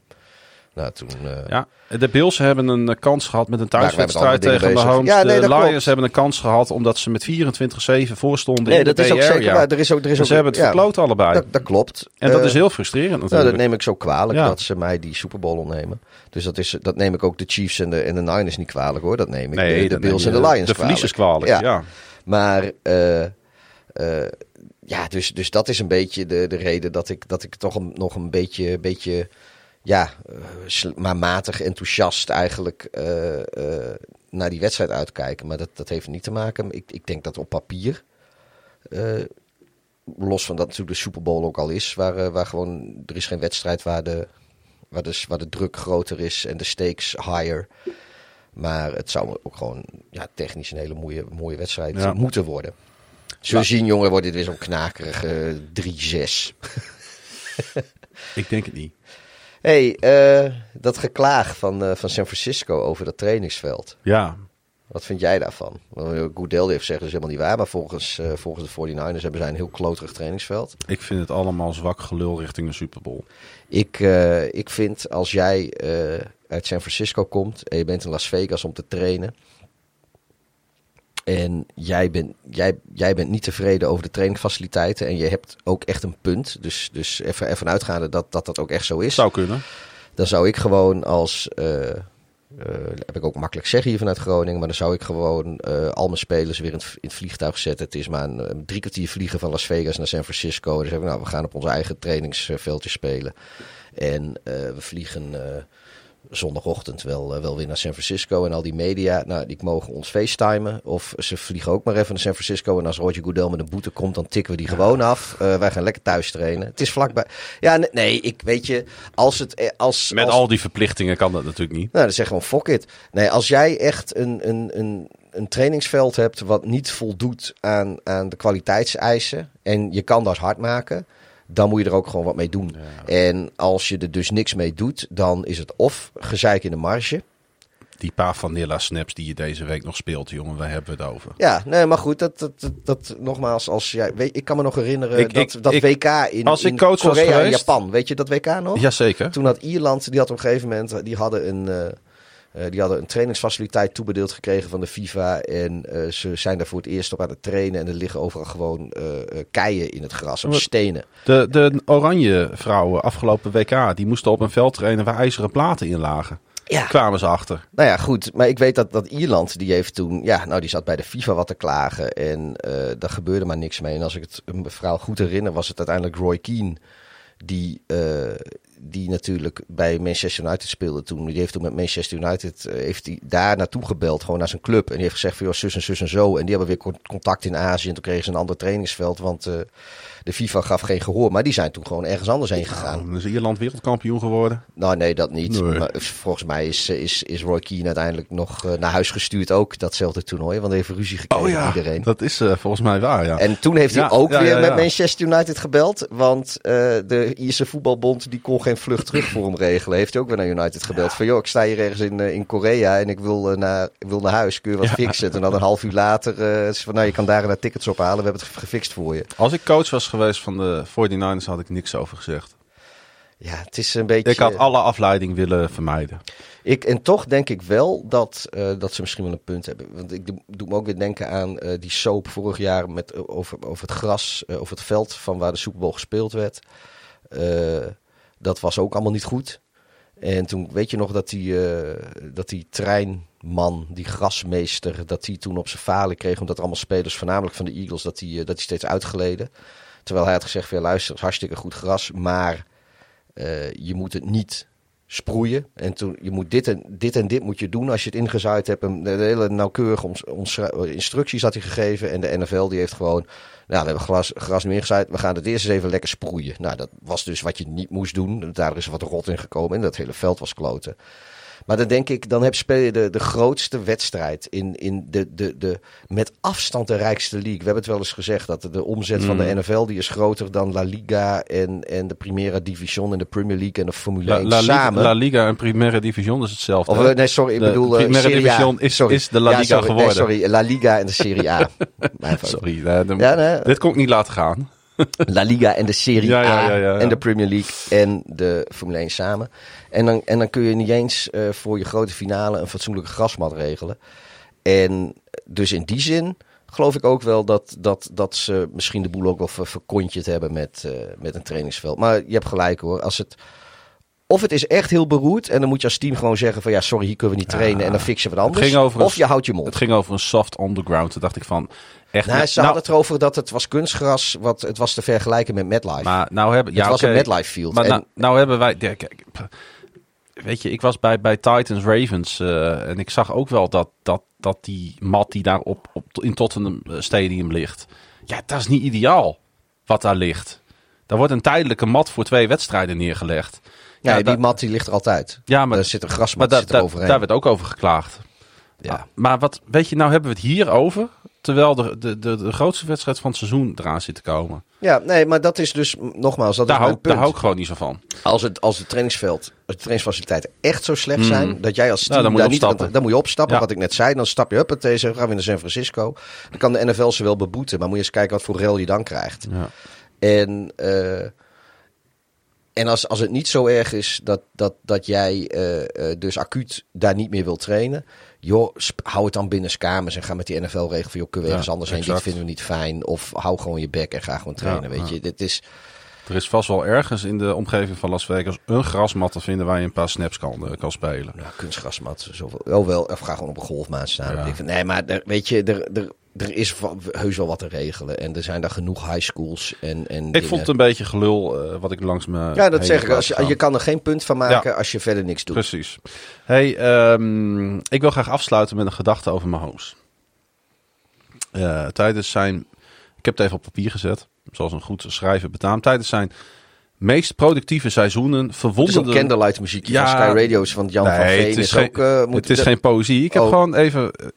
nou toen... eh, Ja, de Bills hebben een eh, kans gehad met een thuiswedstrijd tegen. Mahomes. Ja, nee, de Lions klopt. hebben een kans gehad omdat ze met 24-7 voorstonden nee, in de dat is ook zeker waar. Er is ook, er is Dus ook, ze hebben het verkloot allebei. Dat, dat klopt. en dat Eh, is heel frustrerend Nou, natuurlijk. dat neem ik zo kwalijk dat ze mij die Super Bowl ontnemen. Dus dat, is, dat neem ik ook de Chiefs en de, en de Niners niet kwalijk hoor. Dat neem ik nee, de, de Bills en de Lions De kwalijk. verliezers kwalijk, ja. Ja. Maar ja, dus, dus dat is een beetje de, de reden dat ik, dat ik toch een, nog een beetje, beetje ja, eh, maar matig enthousiast eigenlijk eh, eh, naar die wedstrijd uitkijk. Maar dat, dat heeft niet te maken. Ik, ik denk dat op papier, los van dat natuurlijk de Super Bowl ook al is, waar, waar gewoon, er is geen wedstrijd waar de, waar, de, waar de druk groter is en de stakes higher. Maar het zou ook gewoon ja, technisch een hele mooie, mooie wedstrijd Ja. moeten worden. We zien, jongen, wordt dit weer zo'n knakerige 3-6. Ik denk het niet. Hey, eh, dat geklaag van, eh, van San Francisco over dat trainingsveld. Ja, Wat vind jij daarvan? Want Goodell heeft gezegd dat is helemaal niet waar. Maar volgens, eh, volgens de 49ers hebben zij een heel kloterig trainingsveld. ik vind het allemaal zwak gelul richting een Super Bowl. Ik, eh, ik vind als jij eh, uit San Francisco komt en je bent in Las Vegas om te trainen. En jij bent, jij, jij bent niet tevreden over de trainingsfaciliteiten. En je hebt ook echt een punt. Dus, dus even ervan uitgaande dat, dat dat ook echt zo is. Zou kunnen. Dan zou ik gewoon als. eh, heb ik ook makkelijk zeggen hier vanuit Groningen. Maar dan zou ik gewoon eh, al mijn spelers weer in het, in het vliegtuig zetten. Het is maar een, een drie kwartier vliegen van Las Vegas naar San Francisco. Dus zeggen we, nou, we gaan op onze eigen trainingsveldje spelen. En we vliegen zondagochtend wel, eh, wel weer naar San Francisco. En al die media, nou, die mogen ons facetimen. Of ze vliegen ook maar even naar San Francisco. En als Roger Goodell met een boete komt, dan tikken we die gewoon af. Eh, wij gaan lekker thuis trainen. Het is vlakbij. Ja, nee, nee ik weet je, als het... eh, Als, Met als, al die verplichtingen kan dat natuurlijk niet. nou, dan zeg gewoon fuck it. Nee, als jij echt een, een, een, een trainingsveld hebt wat niet voldoet aan, aan de kwaliteitseisen en je kan dat hard maken, dan moet je er ook gewoon wat mee doen. En als je er dus niks mee doet, dan is het of gezeik in de marge. Die paar vanilla snaps die je deze week nog speelt, jongen, waar hebben we het over? Ja, nee, maar goed, dat, dat, dat, dat- nogmaals, als jij, weet, ik kan me nog herinneren Ik- dat, ik- dat ik- WK in, als ik in coach was Korea en Japan. Weet je dat WK nog? Jazeker. Toen had Ierland, die had op een gegeven moment, die hadden een, eh, eh, die hadden een trainingsfaciliteit toebedeeld gekregen van de FIFA. En eh, ze zijn daar voor het eerst op aan het trainen. En er liggen overal gewoon eh, keien in het gras, of stenen. De, de oranje vrouwen afgelopen WK, die moesten op een veld trainen waar ijzeren platen in lagen. Ja. Kwamen ze achter. Nou ja, goed. Maar ik weet dat, dat Ierland, die heeft toen, ja, nou die zat bij de FIFA wat te klagen. En daar gebeurde maar niks mee. En als ik het een verhaal goed herinner, was het uiteindelijk Roy Keane. Die, die natuurlijk bij Manchester United speelde toen. Die heeft toen met Manchester United, eh, heeft hij daar naartoe gebeld, gewoon naar zijn club. En die heeft gezegd van, joh, zus en zus en zo. En die hebben weer con- contact in Azië. En toen kregen ze een ander trainingsveld, want eh, de FIFA gaf geen gehoor. Maar die zijn toen gewoon ergens anders heen gegaan. Nou, dan is Ierland wereldkampioen geworden. Nou, nee, dat niet. Nee. Maar volgens mij is, is, is Roy Keane uiteindelijk nog eh, naar huis gestuurd ook, datzelfde toernooi. Want heeft ruzie gekregen met iedereen. dat is eh, volgens mij waar, ja. En toen heeft hij Ja, ook ja, weer ja, met ja. Manchester United gebeld. Want eh, de Ierse voetbalbond die kon geen vlucht terug voor hem regelen. Heeft hij ook weer naar United gebeld. Van joh, ik sta hier ergens in, eh, in Korea en ik wil, eh, naar, ik wil naar huis. Kun je wat fixen? En dan een half uur later, eh, is van, nou, je kan daar en daar tickets ophalen. We hebben het gefixt voor je. Als ik coach was geweest van de 49ers, had ik niks over gezegd. Ja, het is een beetje... Ik had alle afleiding willen vermijden. Ik, en toch denk ik wel dat, eh, dat ze misschien wel een punt hebben. Want ik doe, doe me ook weer denken aan eh, die soap vorig jaar met, eh, over, over het gras, over het veld van waar de Super Bowl gespeeld werd. Dat was ook allemaal niet goed. En toen weet je nog dat die, dat die treinman, die grasmeester, dat hij toen op zijn falen kreeg. Omdat allemaal spelers, voornamelijk van de Eagles, dat die, dat die steeds uitgeleden. Terwijl hij had gezegd, van, luister, het is hartstikke goed gras, maar eh, je moet het niet sproeien. En toen, je moet dit en dit en dit moet je doen als je het ingezaaid hebt. En de hele nauwkeurige ons, instructies had hij gegeven. En de NFL die heeft gewoon, nou we hebben gras, gras nu ingezaaid. We gaan het eerst eens even lekker sproeien. Nou dat was dus wat je niet moest doen. Daar is wat rot in gekomen en dat hele veld was kloten. Maar dan denk ik, dan heb speel je de, de grootste wedstrijd in, in de, de, de met afstand de rijkste league. We hebben het wel eens gezegd dat de, omzet van Mm. de NFL die is groter dan La Liga en, en de Primera Division en de Premier League en de Formule La, 1 La, Liga, samen. La Liga en Primera Division is hetzelfde. Of, hè? eh, nee, sorry, ik De bedoel... eh, Primera. Division is- sorry. is de La Ja, Liga sorry, nee, geworden. sorry, La Liga en de Serie A. Sorry, eh, de- Ja, nee. dit kon ik niet laten gaan. La Liga en de Serie Ja, A ja, ja, ja. en de Premier League en de Formule 1 samen. En dan, en dan kun je niet eens eh, voor je grote finale een fatsoenlijke grasmat regelen. En dus in die zin geloof ik ook wel dat, dat, dat ze misschien de boel ook wel ver- verkontjerd hebben met, eh, met een trainingsveld. Maar je hebt gelijk hoor, als het... Of het is echt heel beroerd en dan moet je als team gewoon zeggen van ja, sorry, hier kunnen we niet trainen en dan fixen we het anders. ging over of je houdt je mond. Het ging over een soft underground. Toen dacht ik van... Echt, Nou, met- ze nou, hadden het erover dat het was kunstgras, wat het was te vergelijken met MetLife. maar nou hebben... Ja, het was een MetLife field. Maar En- nou, nou hebben wij... ja, kijk, weet je, ik was bij, bij Titans Ravens eh, en ik zag ook wel dat, dat, dat die mat die daar op, op, in Tottenham eh, Stadium ligt... Ja, dat is niet ideaal wat daar ligt. Daar wordt een tijdelijke mat voor twee wedstrijden neergelegd. Ja, die dat- mat die ligt er altijd. Ja, maar, Daar zit een grasmat maar da- zit er da- overheen. daar werd ook over geklaagd. ja. Ah, Maar wat, weet je, nou hebben we het hier over. Terwijl de, de, de, de grootste wedstrijd van het seizoen eraan zit te komen. Ja, nee, maar dat is dus, nogmaals, dat Daar is hou, mijn daar punt. hou ik gewoon niet zo van. Als het, als het trainingsveld, als de trainingsfaciliteiten echt zo slecht zijn, dat jij als team Nou, dan moet je daar niet aan, dan moet je opstappen. Ja. Wat ik net zei, dan stap je up en zeggen, gaan we naar San Francisco. Dan kan de NFL ze wel beboeten, maar moet je eens kijken wat voor rel je dan krijgt. Ja. En, eh, en als, als het niet zo erg is dat, dat, dat jij eh, eh, dus acuut daar niet meer wil trainen, joh, hou het dan binnen kamers en ga met die NFL regelen van, joh, kunnen we Ja, ergens anders heen, dit vinden we niet fijn. Of hou gewoon je bek en ga gewoon trainen, Ja, weet je. Dit is, Er is vast wel ergens in de omgeving van Las Vegas een grasmat te vinden waar je een paar snaps kan, eh, kan spelen. Nou, kunstgrasmat, zoveel. Oh wel, of ga gewoon op een golfmaan staan. Ja. Ik vind, nee, maar er, weet je, er, er, er is heus wel wat te regelen. En er zijn daar genoeg high schools en, en Ik dingen. vond het een beetje gelul eh, wat ik langs me. Ja, dat zeg ik. Als je, je kan er geen punt van maken als je verder niks doet. Precies. Hey, ehm, ik wil graag afsluiten met een gedachte over Mahomes. Eh tijdens zijn, ik heb het even op papier gezet, zoals een goed schrijver betaamt. Tijdens zijn meest productieve seizoenen Het verwonderde... ook candlelight muziekje Ja. van Sky Radio's van Jan van Veen. het is, is geen, ook, eh, moet het is de- geen poëzie. Ik heb Oh. gewoon even... eh,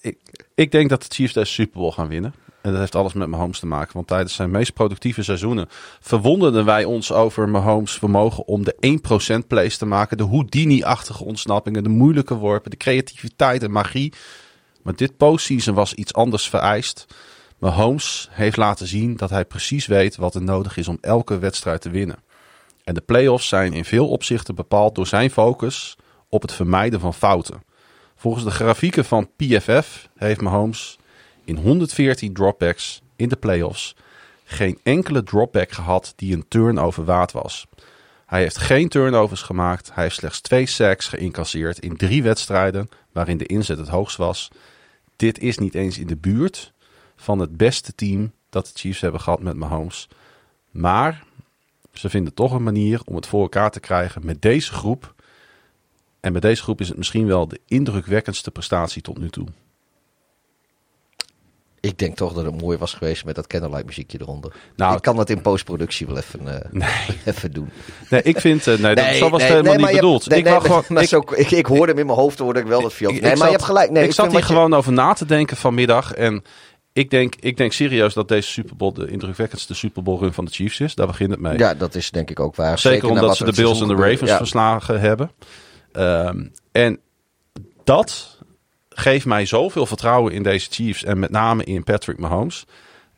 Ik, ik denk dat de Chiefs deze Super Bowl gaan winnen. En dat heeft alles met Mahomes te maken. Want tijdens zijn meest productieve seizoenen verwonderden wij ons over Mahomes vermogen om de 1% plays te maken. De Houdini-achtige ontsnappingen, de moeilijke worpen, de creativiteit en magie. Maar dit postseason was iets anders vereist. Mahomes heeft laten zien dat hij precies weet wat er nodig is om elke wedstrijd te winnen. En de playoffs zijn in veel opzichten bepaald door zijn focus op het vermijden van fouten. Volgens de grafieken van PFF heeft Mahomes in 114 dropbacks in de playoffs geen enkele dropback gehad die een turnover waard was. Hij heeft geen turnovers gemaakt. Hij heeft slechts twee sacks geïncasseerd in drie wedstrijden waarin de inzet het hoogst was. Dit is niet eens in de buurt van het beste team dat de Chiefs hebben gehad met Mahomes. Maar ze vinden toch een manier om het voor elkaar te krijgen met deze groep. En met deze groep is het misschien wel de indrukwekkendste prestatie tot nu toe. Ik denk toch dat het mooi was geweest met dat candlelight muziekje eronder. Nou, ik kan dat in postproductie wel even, eh, even doen. Nee, ik vind, eh, nee, dat, was nee, helemaal niet je bedoeld. ik, maar- gewoon, ik, zo, ik, ik hoorde hem in mijn hoofd hoorde ik wel dat ik- Nee, ik maar je zat- hebt gelijk. Nee, ik, zat hier je- gewoon over na te denken vanmiddag. En ik denk, ik denk serieus dat deze Super Bowl de indrukwekkendste Super Bowl run van de Chiefs is. Daar begint het mee. Ja, dat is denk ik ook waar. Zeker, na omdat ze de Bills en de Ravens. Ja. verslagen hebben. Ehm, en dat geeft mij zoveel vertrouwen in deze Chiefs. En met name in Patrick Mahomes.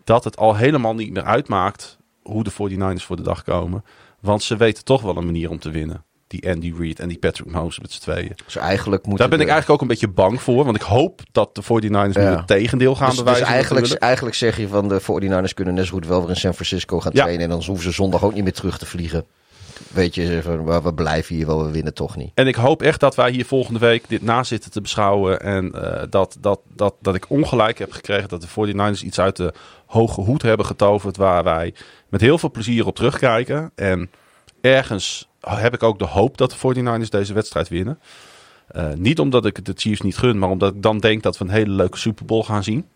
Dat het al helemaal niet meer uitmaakt hoe de 49ers voor de dag komen. Want ze weten toch wel een manier om te winnen. Die Andy Reid en die Patrick Mahomes met z'n tweeën. Dus eigenlijk moeten Daar ben ik eigenlijk ook een beetje bang voor. Want ik hoop dat de 49ers nu Ja. het tegendeel gaan Dus, dus bewijzen. eigenlijk, natuurlijk. eigenlijk zeg je van de 49ers kunnen net zo goed wel weer in San Francisco gaan Ja. trainen. En dan hoeven ze zondag ook niet meer terug te vliegen. Weet je, van, "Maar we blijven hier wel, we winnen toch niet. En ik hoop echt dat wij hier volgende week dit na zitten te beschouwen. En eh, dat, dat, dat, dat ik ongelijk heb gekregen dat de 49ers iets uit de hoge hoed hebben getoverd. Waar wij met heel veel plezier op terugkijken. En ergens heb ik ook de hoop dat de 49ers deze wedstrijd winnen. Eh, niet omdat ik het de Chiefs niet gun, maar omdat ik dan denk dat we een hele leuke Super Bowl gaan zien.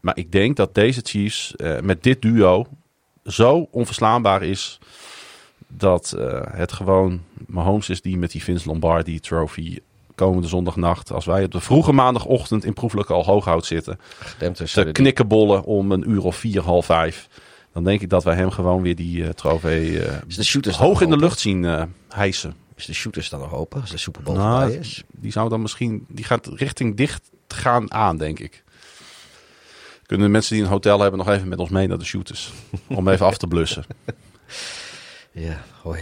Maar ik denk dat deze Chiefs eh, met dit duo zo onverslaanbaar is dat eh, het gewoon Mahomes is die met die Vince Lombardi trophy komende zondagnacht, als wij op de vroege maandagochtend in proefelijk al hooghout zitten, te knikkenbollen om een uur of vier, half vijf, dan denk ik dat wij hem gewoon weer die eh trofee eh, Is de shooters hoog in de lucht zien eh hijsen. Is de shooters dan nog open? Als de Super Bowl Nou, is? die zou dan misschien, die gaat richting dicht gaan aan, denk ik. Kunnen de mensen die een hotel hebben nog even met ons mee naar de shooters? Om even af te blussen. Ja, hoi.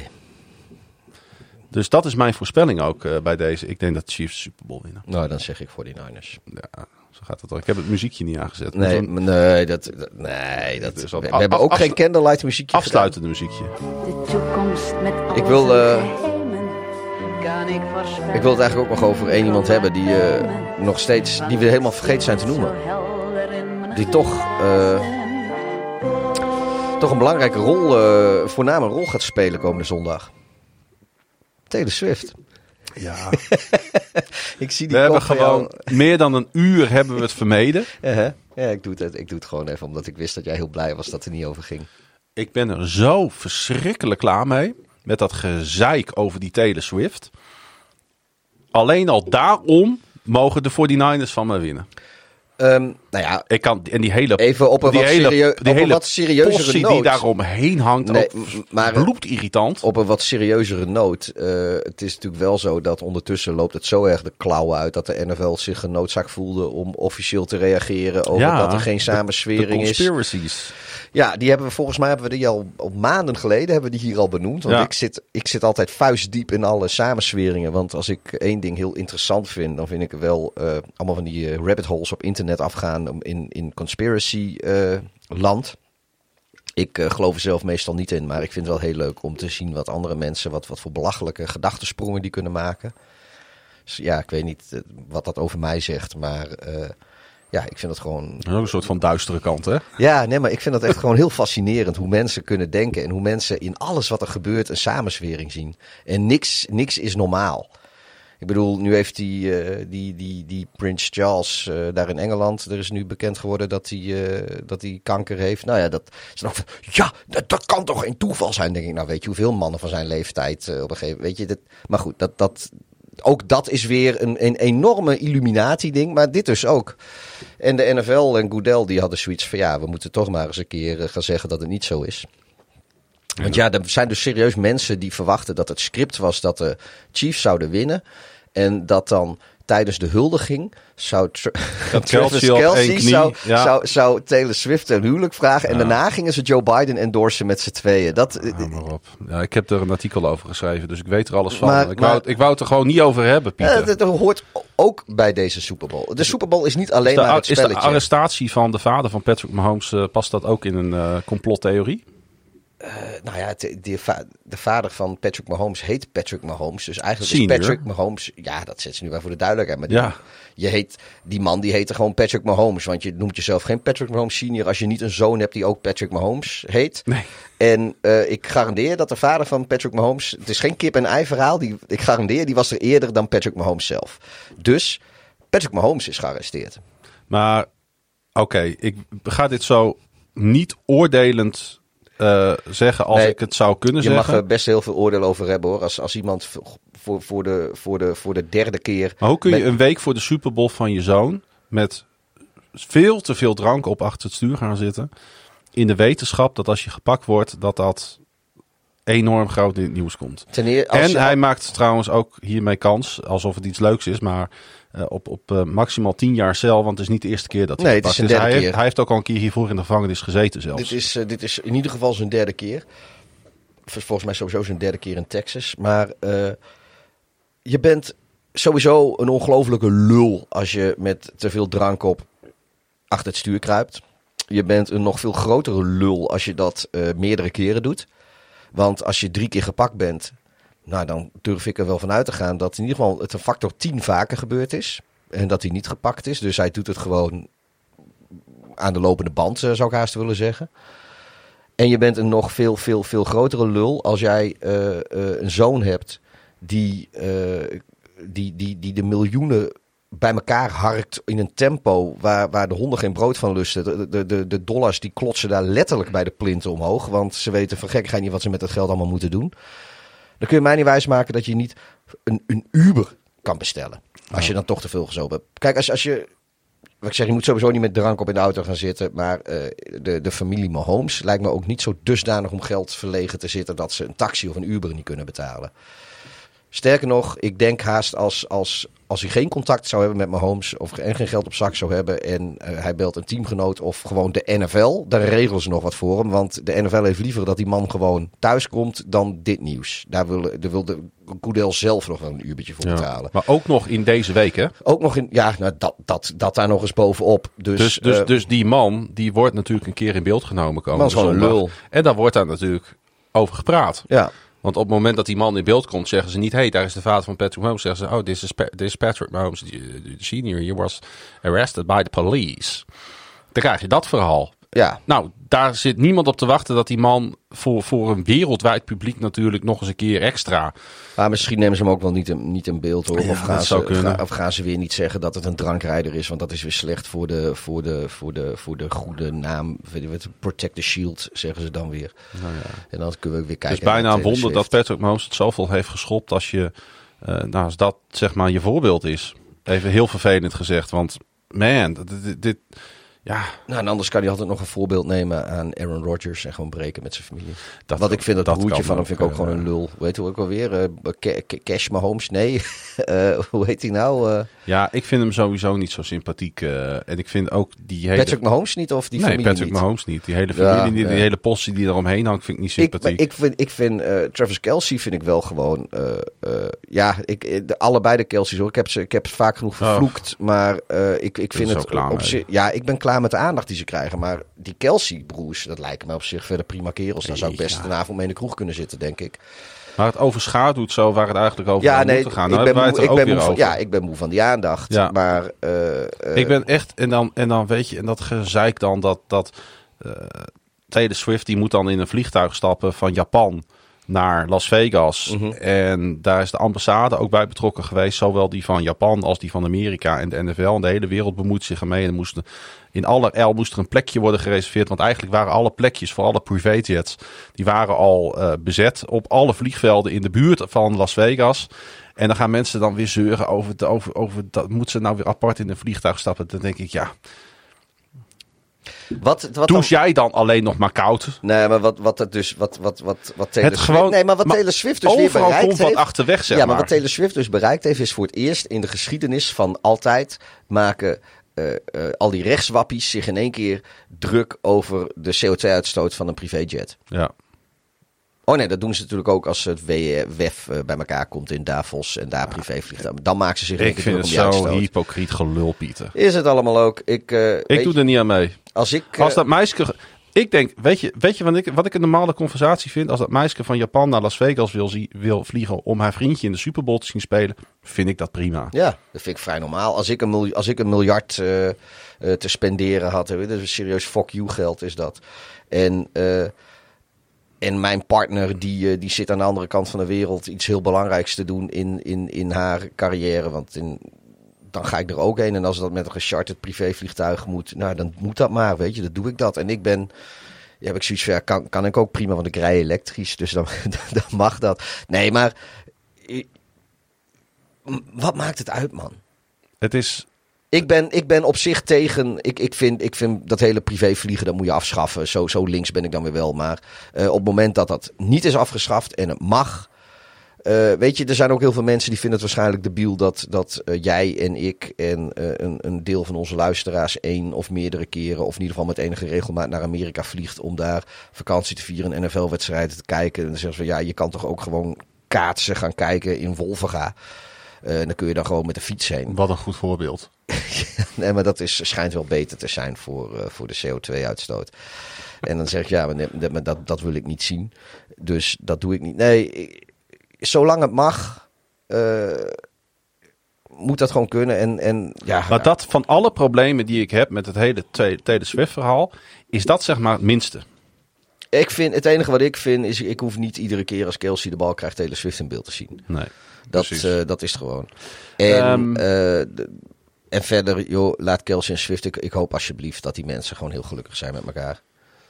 Dus dat is mijn voorspelling ook bij deze. Ik denk dat Chiefs de Super Bowl winnen. Nou, dan zeg ik 49ers. Ja, zo gaat het wel. Ik heb het muziekje niet aangezet. Nee, maar nee, dat, dat- nee, dat, is we, al- we af- hebben ook af- geen candlelight muziekje afsluitende muziekje. De toekomst met al Ik wil, eh, ik wil het eigenlijk ook nog over één iemand hebben die eh, nog steeds, die we helemaal vergeten zijn te noemen. Die toch, eh, toch een belangrijke rol, eh voorname rol gaat spelen komende zondag. Taylor Swift. Ja. Ik zie We die hebben van jou. gewoon meer dan een uur hebben we het vermeden. Ja, ik, doe het, ik doe het gewoon even omdat ik wist dat jij heel blij was dat het er niet over ging. Ik ben er zo verschrikkelijk klaar mee. Met dat gezeik over die Taylor Swift. Alleen al daarom mogen de 49ers van mij winnen. Ehm, nou ja, Ik kan, en die hele, even op een die wat, hele, die op een hele wat serieuzere noot. die daaromheen hangt, Nee, ook maar- bloedirritant. Op een wat serieuzere noot. eh, het is natuurlijk wel zo dat ondertussen loopt het zo erg de klauwen uit dat de NFL zich genoodzaakt voelde om officieel te reageren over Ja, dat er geen de- samenswering de is. conspiracies. Ja, die hebben we volgens mij hebben we die al op maanden geleden hebben we die hier al benoemd. Want Ja. ik, zit, ik zit altijd vuistdiep in alle samensweringen. Want als ik één ding heel interessant vind, dan vind ik wel eh, allemaal van die eh, rabbit holes op internet afgaan om in, in conspiracy eh, land. Ik eh, geloof er zelf meestal niet in, maar ik vind het wel heel leuk om te zien wat andere mensen, wat, wat voor belachelijke gedachtensprongen die kunnen maken. Dus ja, ik weet niet eh, wat dat over mij zegt, maar ja, ik vind het gewoon Dat ook een soort van duistere kant, hè? ja, nee, maar ik vind dat echt gewoon heel fascinerend hoe mensen kunnen denken en hoe mensen in alles wat er gebeurt een samenswering zien. En niks, niks is normaal. Ik bedoel, nu heeft die, eh, die, die, die Prins Charles eh, daar in Engeland, er is nu bekend geworden dat hij, eh, dat hij kanker heeft. Nou ja, dat van, ja, dat, dat kan toch geen toeval zijn, denk ik. Nou, weet je hoeveel mannen van zijn leeftijd op een gegeven weet je, dat, maar goed, dat, dat, ook dat is weer een, een enorme Illuminati-ding, maar dit dus ook. En de NFL en Goodell die hadden zoiets van ja, we moeten toch maar eens een keer gaan zeggen dat het niet zo is. Want ja, er zijn dus serieus mensen die verwachten dat het script was dat de Chiefs zouden winnen. En dat dan tijdens de huldiging zou Tra- Travis Kelsey zou, ja. zou, zou Taylor Swift een huwelijk vragen. En Ja. daarna gingen ze Joe Biden endorsen met z'n tweeën. Dat, Hou maar op. Ja, ik heb er een artikel over geschreven, dus ik weet er alles van. Maar- ik, maar- wou, ik wou het er gewoon niet over hebben, eh, Pieter. dat hoort ook bij deze Super Bowl. De Super Bowl is niet alleen is, de, maar het is de spelletje. arrestatie van de vader van Patrick Mahomes, eh, past dat ook in een eh, complottheorie? Nou ja, het- de, va- de vader van Patrick Mahomes heet Patrick Mahomes. Dus eigenlijk Senior. is Patrick Mahomes... Ja, dat zet ze nu wel voor de duidelijkheid. Maar die, je heet, die man die heette gewoon Patrick Mahomes. Want je noemt jezelf geen Patrick Mahomes senior... als je niet een zoon hebt die ook Patrick Mahomes heet. Nee. En eh, ik garandeer dat de vader van Patrick Mahomes... Het is geen kip-en-ei verhaal. Die, ik garandeer, die was er eerder dan Patrick Mahomes zelf. Dus Patrick Mahomes is gearresteerd. Maar oké, ik ga dit zo niet oordelend eh, zeggen als Nee, ik het zou kunnen Je mag zeggen. er best heel veel oordeel over hebben hoor. Als, als iemand voor, voor, de, voor, de, voor de derde keer... Maar hoe kun je met- een week voor de Super Bowl van je zoon met veel te veel drank op achter het stuur gaan zitten? In de wetenschap dat als je gepakt wordt, dat dat enorm groot in het nieuws komt. Ten En je- hij maakt trouwens ook hiermee kans, alsof het iets leuks is, maar eh, op, op eh, maximaal 10 jaar cel. Want het is niet de eerste keer dat hij Nee, het is zijn Hij derde heeft, keer. hij heeft ook al een keer hiervoor in de gevangenis gezeten zelfs. dit, is, eh, dit is in ieder geval zijn derde keer. Vol- Volgens mij sowieso zijn derde keer in Texas. Maar je bent sowieso een ongelofelijke lul als je met te veel drank op achter het stuur kruipt. Je bent een nog veel grotere lul als je dat meerdere keren doet. Want als je drie keer gepakt bent, nou, dan durf ik er wel van uit te gaan dat in ieder geval het een factor 10 vaker gebeurd is. En dat hij niet gepakt is. Dus hij doet het gewoon aan de lopende band, eh, zou ik haast willen zeggen. En je bent een nog veel, veel, veel grotere lul als jij eh, eh, een zoon hebt die, die, die, die de miljoenen bij elkaar harkt in een tempo waar, waar de honden geen brood van lusten. De, de, de, de dollars die klotsen daar letterlijk bij de plinten omhoog. Want ze weten van gekkigheid niet wat ze met dat geld allemaal moeten doen. Dan kun je mij niet wijsmaken dat je niet een, een Uber kan bestellen. Als je dan toch te veel gezopen hebt. Kijk, als, als je wat ik zeg, je moet sowieso niet met drank op in de auto gaan zitten. Maar eh, de, de familie Mahomes lijkt me ook niet zo dusdanig om geld verlegen te zitten dat ze een taxi of een Uber niet kunnen betalen. Sterker nog, ik denk haast als, als, als hij geen contact zou hebben met Mahomes of en geen geld op zak zou hebben en eh, hij belt een teamgenoot of gewoon de NFL, dan regelen ze nog wat voor hem. Want de NFL heeft liever dat die man gewoon thuis komt dan dit nieuws. Daar wil, daar wil de Goodell zelf nog wel een uurtje voor Ja. betalen. Maar ook nog in deze week, hè? Ook nog in, ja, nou, dat, dat, dat daar nog eens bovenop. Dus, Dus, dus, eh, dus die man, die wordt natuurlijk een keer in beeld genomen komen. Man is gewoon een lul. En daar wordt daar natuurlijk over gepraat. ja. Want op het moment dat die man in beeld komt, zeggen ze niet... hey, daar is de vader van Patrick Mahomes. Zeggen ze, oh, this is, this is Patrick Mahomes senior. He was arrested by the police. Dan krijg je dat verhaal. Ja, Nou, daar zit niemand op te wachten dat die man voor, voor een wereldwijd publiek natuurlijk nog eens een keer extra... maar misschien nemen ze hem ook wel niet in, niet in beeld hoor. Ja, of, gaan ze, ga- of gaan ze weer niet zeggen dat het een drankrijder is. Want dat is weer slecht voor de, voor de, voor de, voor de goede naam. Protect the Shield zeggen ze dan weer. En dan kunnen we weer Het kijken. is bijna een wonder dat. Patrick Mahomes het zoveel heeft geschopt als je... eh, nou, als dat zeg maar je voorbeeld is. Even heel vervelend gezegd, want man, dit, dit- ja, Nou, en anders kan hij altijd nog een voorbeeld nemen aan Aaron Rodgers en gewoon breken met zijn familie. dat, Wat ik vind dat, dat kan van hem vind ik ook eh, gewoon een lul. Weet je hoe ook alweer? Ca- Cash Mahomes? Nee. Eh, hoe heet hij nou? Ja, ik vind hem sowieso niet zo sympathiek. en ik vind ook die hele... Patrick Mahomes niet of die nee, familie Patrick niet? Mahomes niet. Die hele Ja, familie, die, die ja. hele postie die eromheen hangt, vind ik niet Ik, sympathiek. ik vind, ik vind Travis Kelsey vind ik wel gewoon... ja, ik, de, allebei de Kelseys hoor. Ik heb ze, ik heb vaak genoeg Oh. vervloekt. Maar ik, ik vind het klaar op. Ja, ik ben klaar met de aandacht die ze krijgen. Maar die Kelsey-broers, dat lijken mij op zich verder prima kerels. Daar zou ik best Ja. een avond mee in de kroeg kunnen zitten, denk ik. Maar het overschaduwt zo waar het eigenlijk over Ja, nee, gaan. ik Nou, ben, moe, ik, ben moe van, over. ja, ik ben moe van die aandacht. Ja. Maar eh, eh, Ik ben echt, en dan, en dan weet je, en dat gezeik dan dat, dat eh Taylor Swift, die moet dan in een vliegtuig stappen van Japan naar Las Vegas. Mhm. En daar is de ambassade ook bij betrokken geweest, zowel die van Japan als die van Amerika en de NFL. En de hele wereld bemoeit zich ermee. En moesten, in allerijl moest er een plekje worden gereserveerd, want eigenlijk waren alle plekjes voor alle privéjets, die waren al eh, bezet op alle vliegvelden in de buurt van Las Vegas. En dan gaan mensen dan weer zeuren over, over, over dat. Moet ze nou weer apart in een vliegtuig stappen? Dan denk ik, ja. Wat, wat dan- jij dan alleen nog maar koud? Nee, maar wat, wat het dus, wat, wat, wat, wat Taylor Het Swift, gewoon- nee, maar wat maar Taylor Swift dus weer bereikt komt wat heeft. achterweg, zeg ja, maar, maar. wat Taylor Swift dus bereikt heeft, is voor het eerst in de geschiedenis van altijd maken eh, eh, al die rechtswappies zich in één keer druk over de CO2-uitstoot van een privéjet. Ja. Oh nee, dat doen ze natuurlijk ook als het WEF eh, bij elkaar komt in Davos en daar privé vliegt. Dan maken ze zich Ik vind het zo hypocriet gelul, Pieter. Is het allemaal ook? Ik, eh, Ik doe je, er niet aan mee. als ik, eh, Als dat meisje... Ik denk, weet je, weet je wat, ik, wat ik een normale conversatie vind? Als dat meisje van Japan naar Las Vegas wil, zie- wil vliegen om haar vriendje in de Super Bowl te zien spelen, vind ik dat prima. Ja, dat vind ik vrij normaal. Als ik een, miljoen, als ik een miljard eh, eh, te spenderen had, hè, dat is serieus fuck you geld is dat. En, eh, en mijn partner die, eh, die zit aan de andere kant van de wereld iets heel belangrijks te doen in, in, in haar carrière. Want in, dan ga ik er ook heen. En als dat met een gecharterd privévliegtuig moet, nou dan moet dat maar, weet je. Dan doe ik dat. En ik ben... Ja, heb ik zoiets van, kan, kan ik ook prima, want ik rij elektrisch, dus dan, dan mag dat. Nee, maar wat maakt het uit, man? Het is... Ik ben, ik ben op zich tegen. Ik, ik, vind, ik vind dat hele privévliegen, dat moet je afschaffen. Zo, zo links ben ik dan weer wel. Maar eh, op het moment dat dat niet is afgeschaft en het mag. eh, weet je, er zijn ook heel veel mensen die vinden het waarschijnlijk debiel dat, dat eh, jij en ik en een, een deel van onze luisteraars één of meerdere keren, of in ieder geval met enige regelmaat naar Amerika vliegt om daar vakantie te vieren en NFL-wedstrijden te kijken. En dan zeggen ze van ja, je kan toch ook gewoon kaatsen gaan kijken in Wolvenga. Eh, en dan kun je dan gewoon met de fiets heen. Wat een goed voorbeeld. Nee, maar dat is, schijnt wel beter te zijn voor, eh, voor de CO2-uitstoot. En dan zeg ik, ja, maar, nee, maar dat, dat wil ik niet zien. Dus dat doe ik niet. Nee, ik- zolang het mag, eh, moet dat gewoon kunnen. En, en ja, Maar dat van alle problemen die ik heb met het hele Tay- Taylor Swift verhaal, is dat zeg maar het minste. ik vind, het enige wat ik vind, is ik hoef niet iedere keer als Kelsey de bal krijgt Taylor Swift in beeld te zien. Nee. Dat, eh, dat is het gewoon. En, Ehm. eh, de- en verder, joh, laat Kelsey en Swift. Ik, ik hoop alsjeblieft dat die mensen gewoon heel gelukkig zijn met elkaar.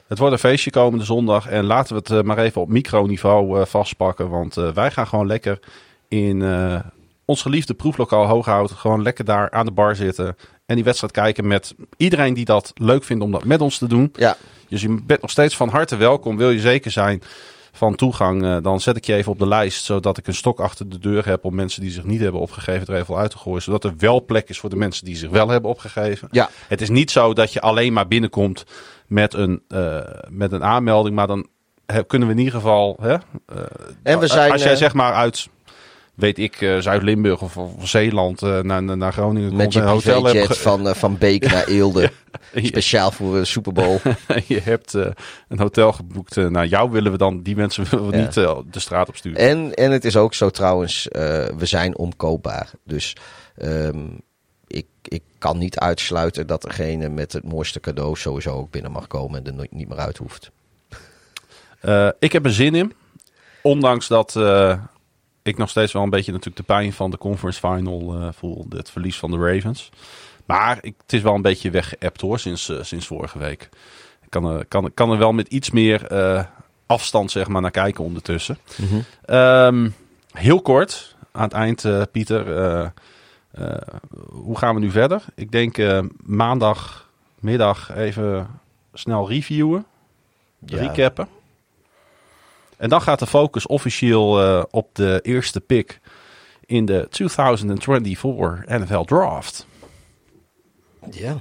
Het wordt een feestje komende zondag. En laten we het eh, maar even op microniveau vastpakken. Want wij gaan gewoon lekker in eh, ons geliefde proeflokaal Hooghout. Gewoon lekker daar aan de bar zitten. En die wedstrijd kijken met iedereen die dat leuk vindt om dat met ons te doen. Ja, Dus je bent nog steeds van harte welkom. Wil je zeker zijn van toegang, eh, dan zet ik je even op de lijst. Zodat ik een stok achter de deur heb om mensen die zich niet hebben opgegeven er even uit te gooien. Zodat er wel plek is voor de mensen die zich wel hebben opgegeven. ja. Het is niet zo dat je alleen maar binnenkomt met een, eh, met een aanmelding. Maar dan kunnen we in ieder geval... Hè, eh, En we zijn, als jij zeg maar uit, weet ik, eh, Zuid-Limburg of, of Zeeland eh, naar, naar- Groningen Met komt je hotel hebt van, eh, van Beek naar Eelde. Speciaal voor de Super Bowl. je hebt een hotel geboekt. nou, jou willen we dan, die mensen willen we Ja. niet de straat op sturen. En, en het is ook zo trouwens, we zijn omkoopbaar. Dus ehm, ik, ik kan niet uitsluiten dat degene met het mooiste cadeau sowieso ook binnen mag komen en er niet meer uit hoeft. Ik heb er zin in. Ondanks dat ik nog steeds wel een beetje natuurlijk de pijn van de conference final eh, voel. Het verlies van de Ravens. Maar ik, het is wel een beetje weggeëpt hoor, sinds, eh, sinds vorige week. Ik kan er, kan, kan er wel met iets meer eh, afstand zeg maar, naar kijken ondertussen. Ehm, heel kort, aan het eind, eh, Pieter. eh, Eh, hoe gaan we nu verder? Ik denk eh, maandagmiddag even snel reviewen, Ja. recappen. En dan gaat de focus officieel eh, op de eerste pick in de 2024 NFL Draft. Ja.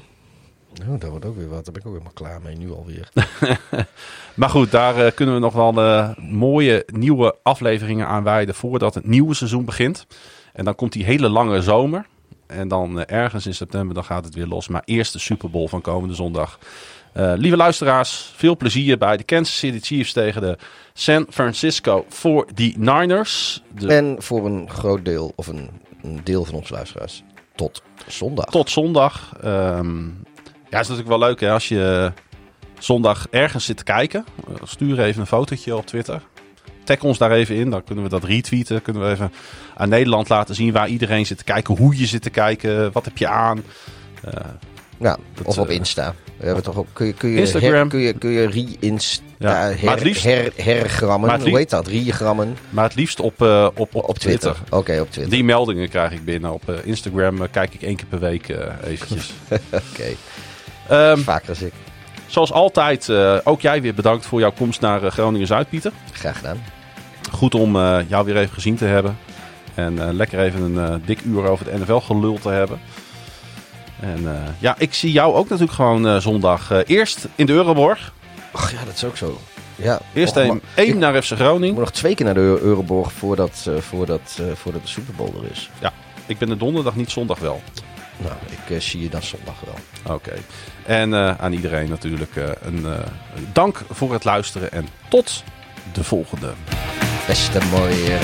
Nou, dat wordt ook weer wat. Daar ben ik ook helemaal klaar mee nu alweer. Maar goed, daar eh, kunnen we nog wel eh, mooie nieuwe afleveringen aan wijden voordat het nieuwe seizoen begint. En dan komt die hele lange zomer. En dan ergens in september dan gaat het weer los. Maar eerst de Super Bowl van komende zondag. Eh, lieve luisteraars, veel plezier bij de Kansas City Chiefs tegen de San Francisco 49ers. De, En voor een groot deel, of een, een deel van onze luisteraars, tot zondag. tot zondag. Ehm, ja, is natuurlijk wel leuk hè, als je zondag ergens zit te kijken. Eh, stuur even een fotootje op Twitter. Tag ons daar even in, dan kunnen we dat retweeten. Kunnen we even aan Nederland laten zien waar iedereen zit te kijken. Hoe je zit te kijken, wat heb je aan. Eh, Ja, Dat, of op eh, Insta. We hebben toch ook, kun je, kun je, Instagram. her- kun je, kun je re-insta, Ja, maar her, liefst- her, hergrammen, hoe heet dat? Re-grammen maar het liefst op, eh, op, op, op Twitter. Oké, op Twitter. Die meldingen krijg ik binnen. Op eh, Instagram eh, kijk ik één keer per week eh, eventjes. Oké, Ehm, vaker als ik. zoals altijd, eh, ook jij weer bedankt voor jouw komst naar eh, Groningen-Zuid, Pieter. Graag gedaan. Goed om eh, jou weer even gezien te hebben. En eh, lekker even een eh, dik uur over het NFL gelul te hebben. En eh, ja, ik zie jou ook natuurlijk gewoon eh, zondag. eh, eerst in de Euroborg. Ach ja, dat is ook zo. Ja, Eerst één naar FC moet Groningen. nog twee keer naar de Eu- Euroborg voordat, voordat, voordat de Super Bowl er is. Ik ben de donderdag, niet zondag wel. Nou, ik zie je dan zondag wel. Oké. En aan iedereen natuurlijk een dank voor het luisteren. En tot de volgende. Beste mooie.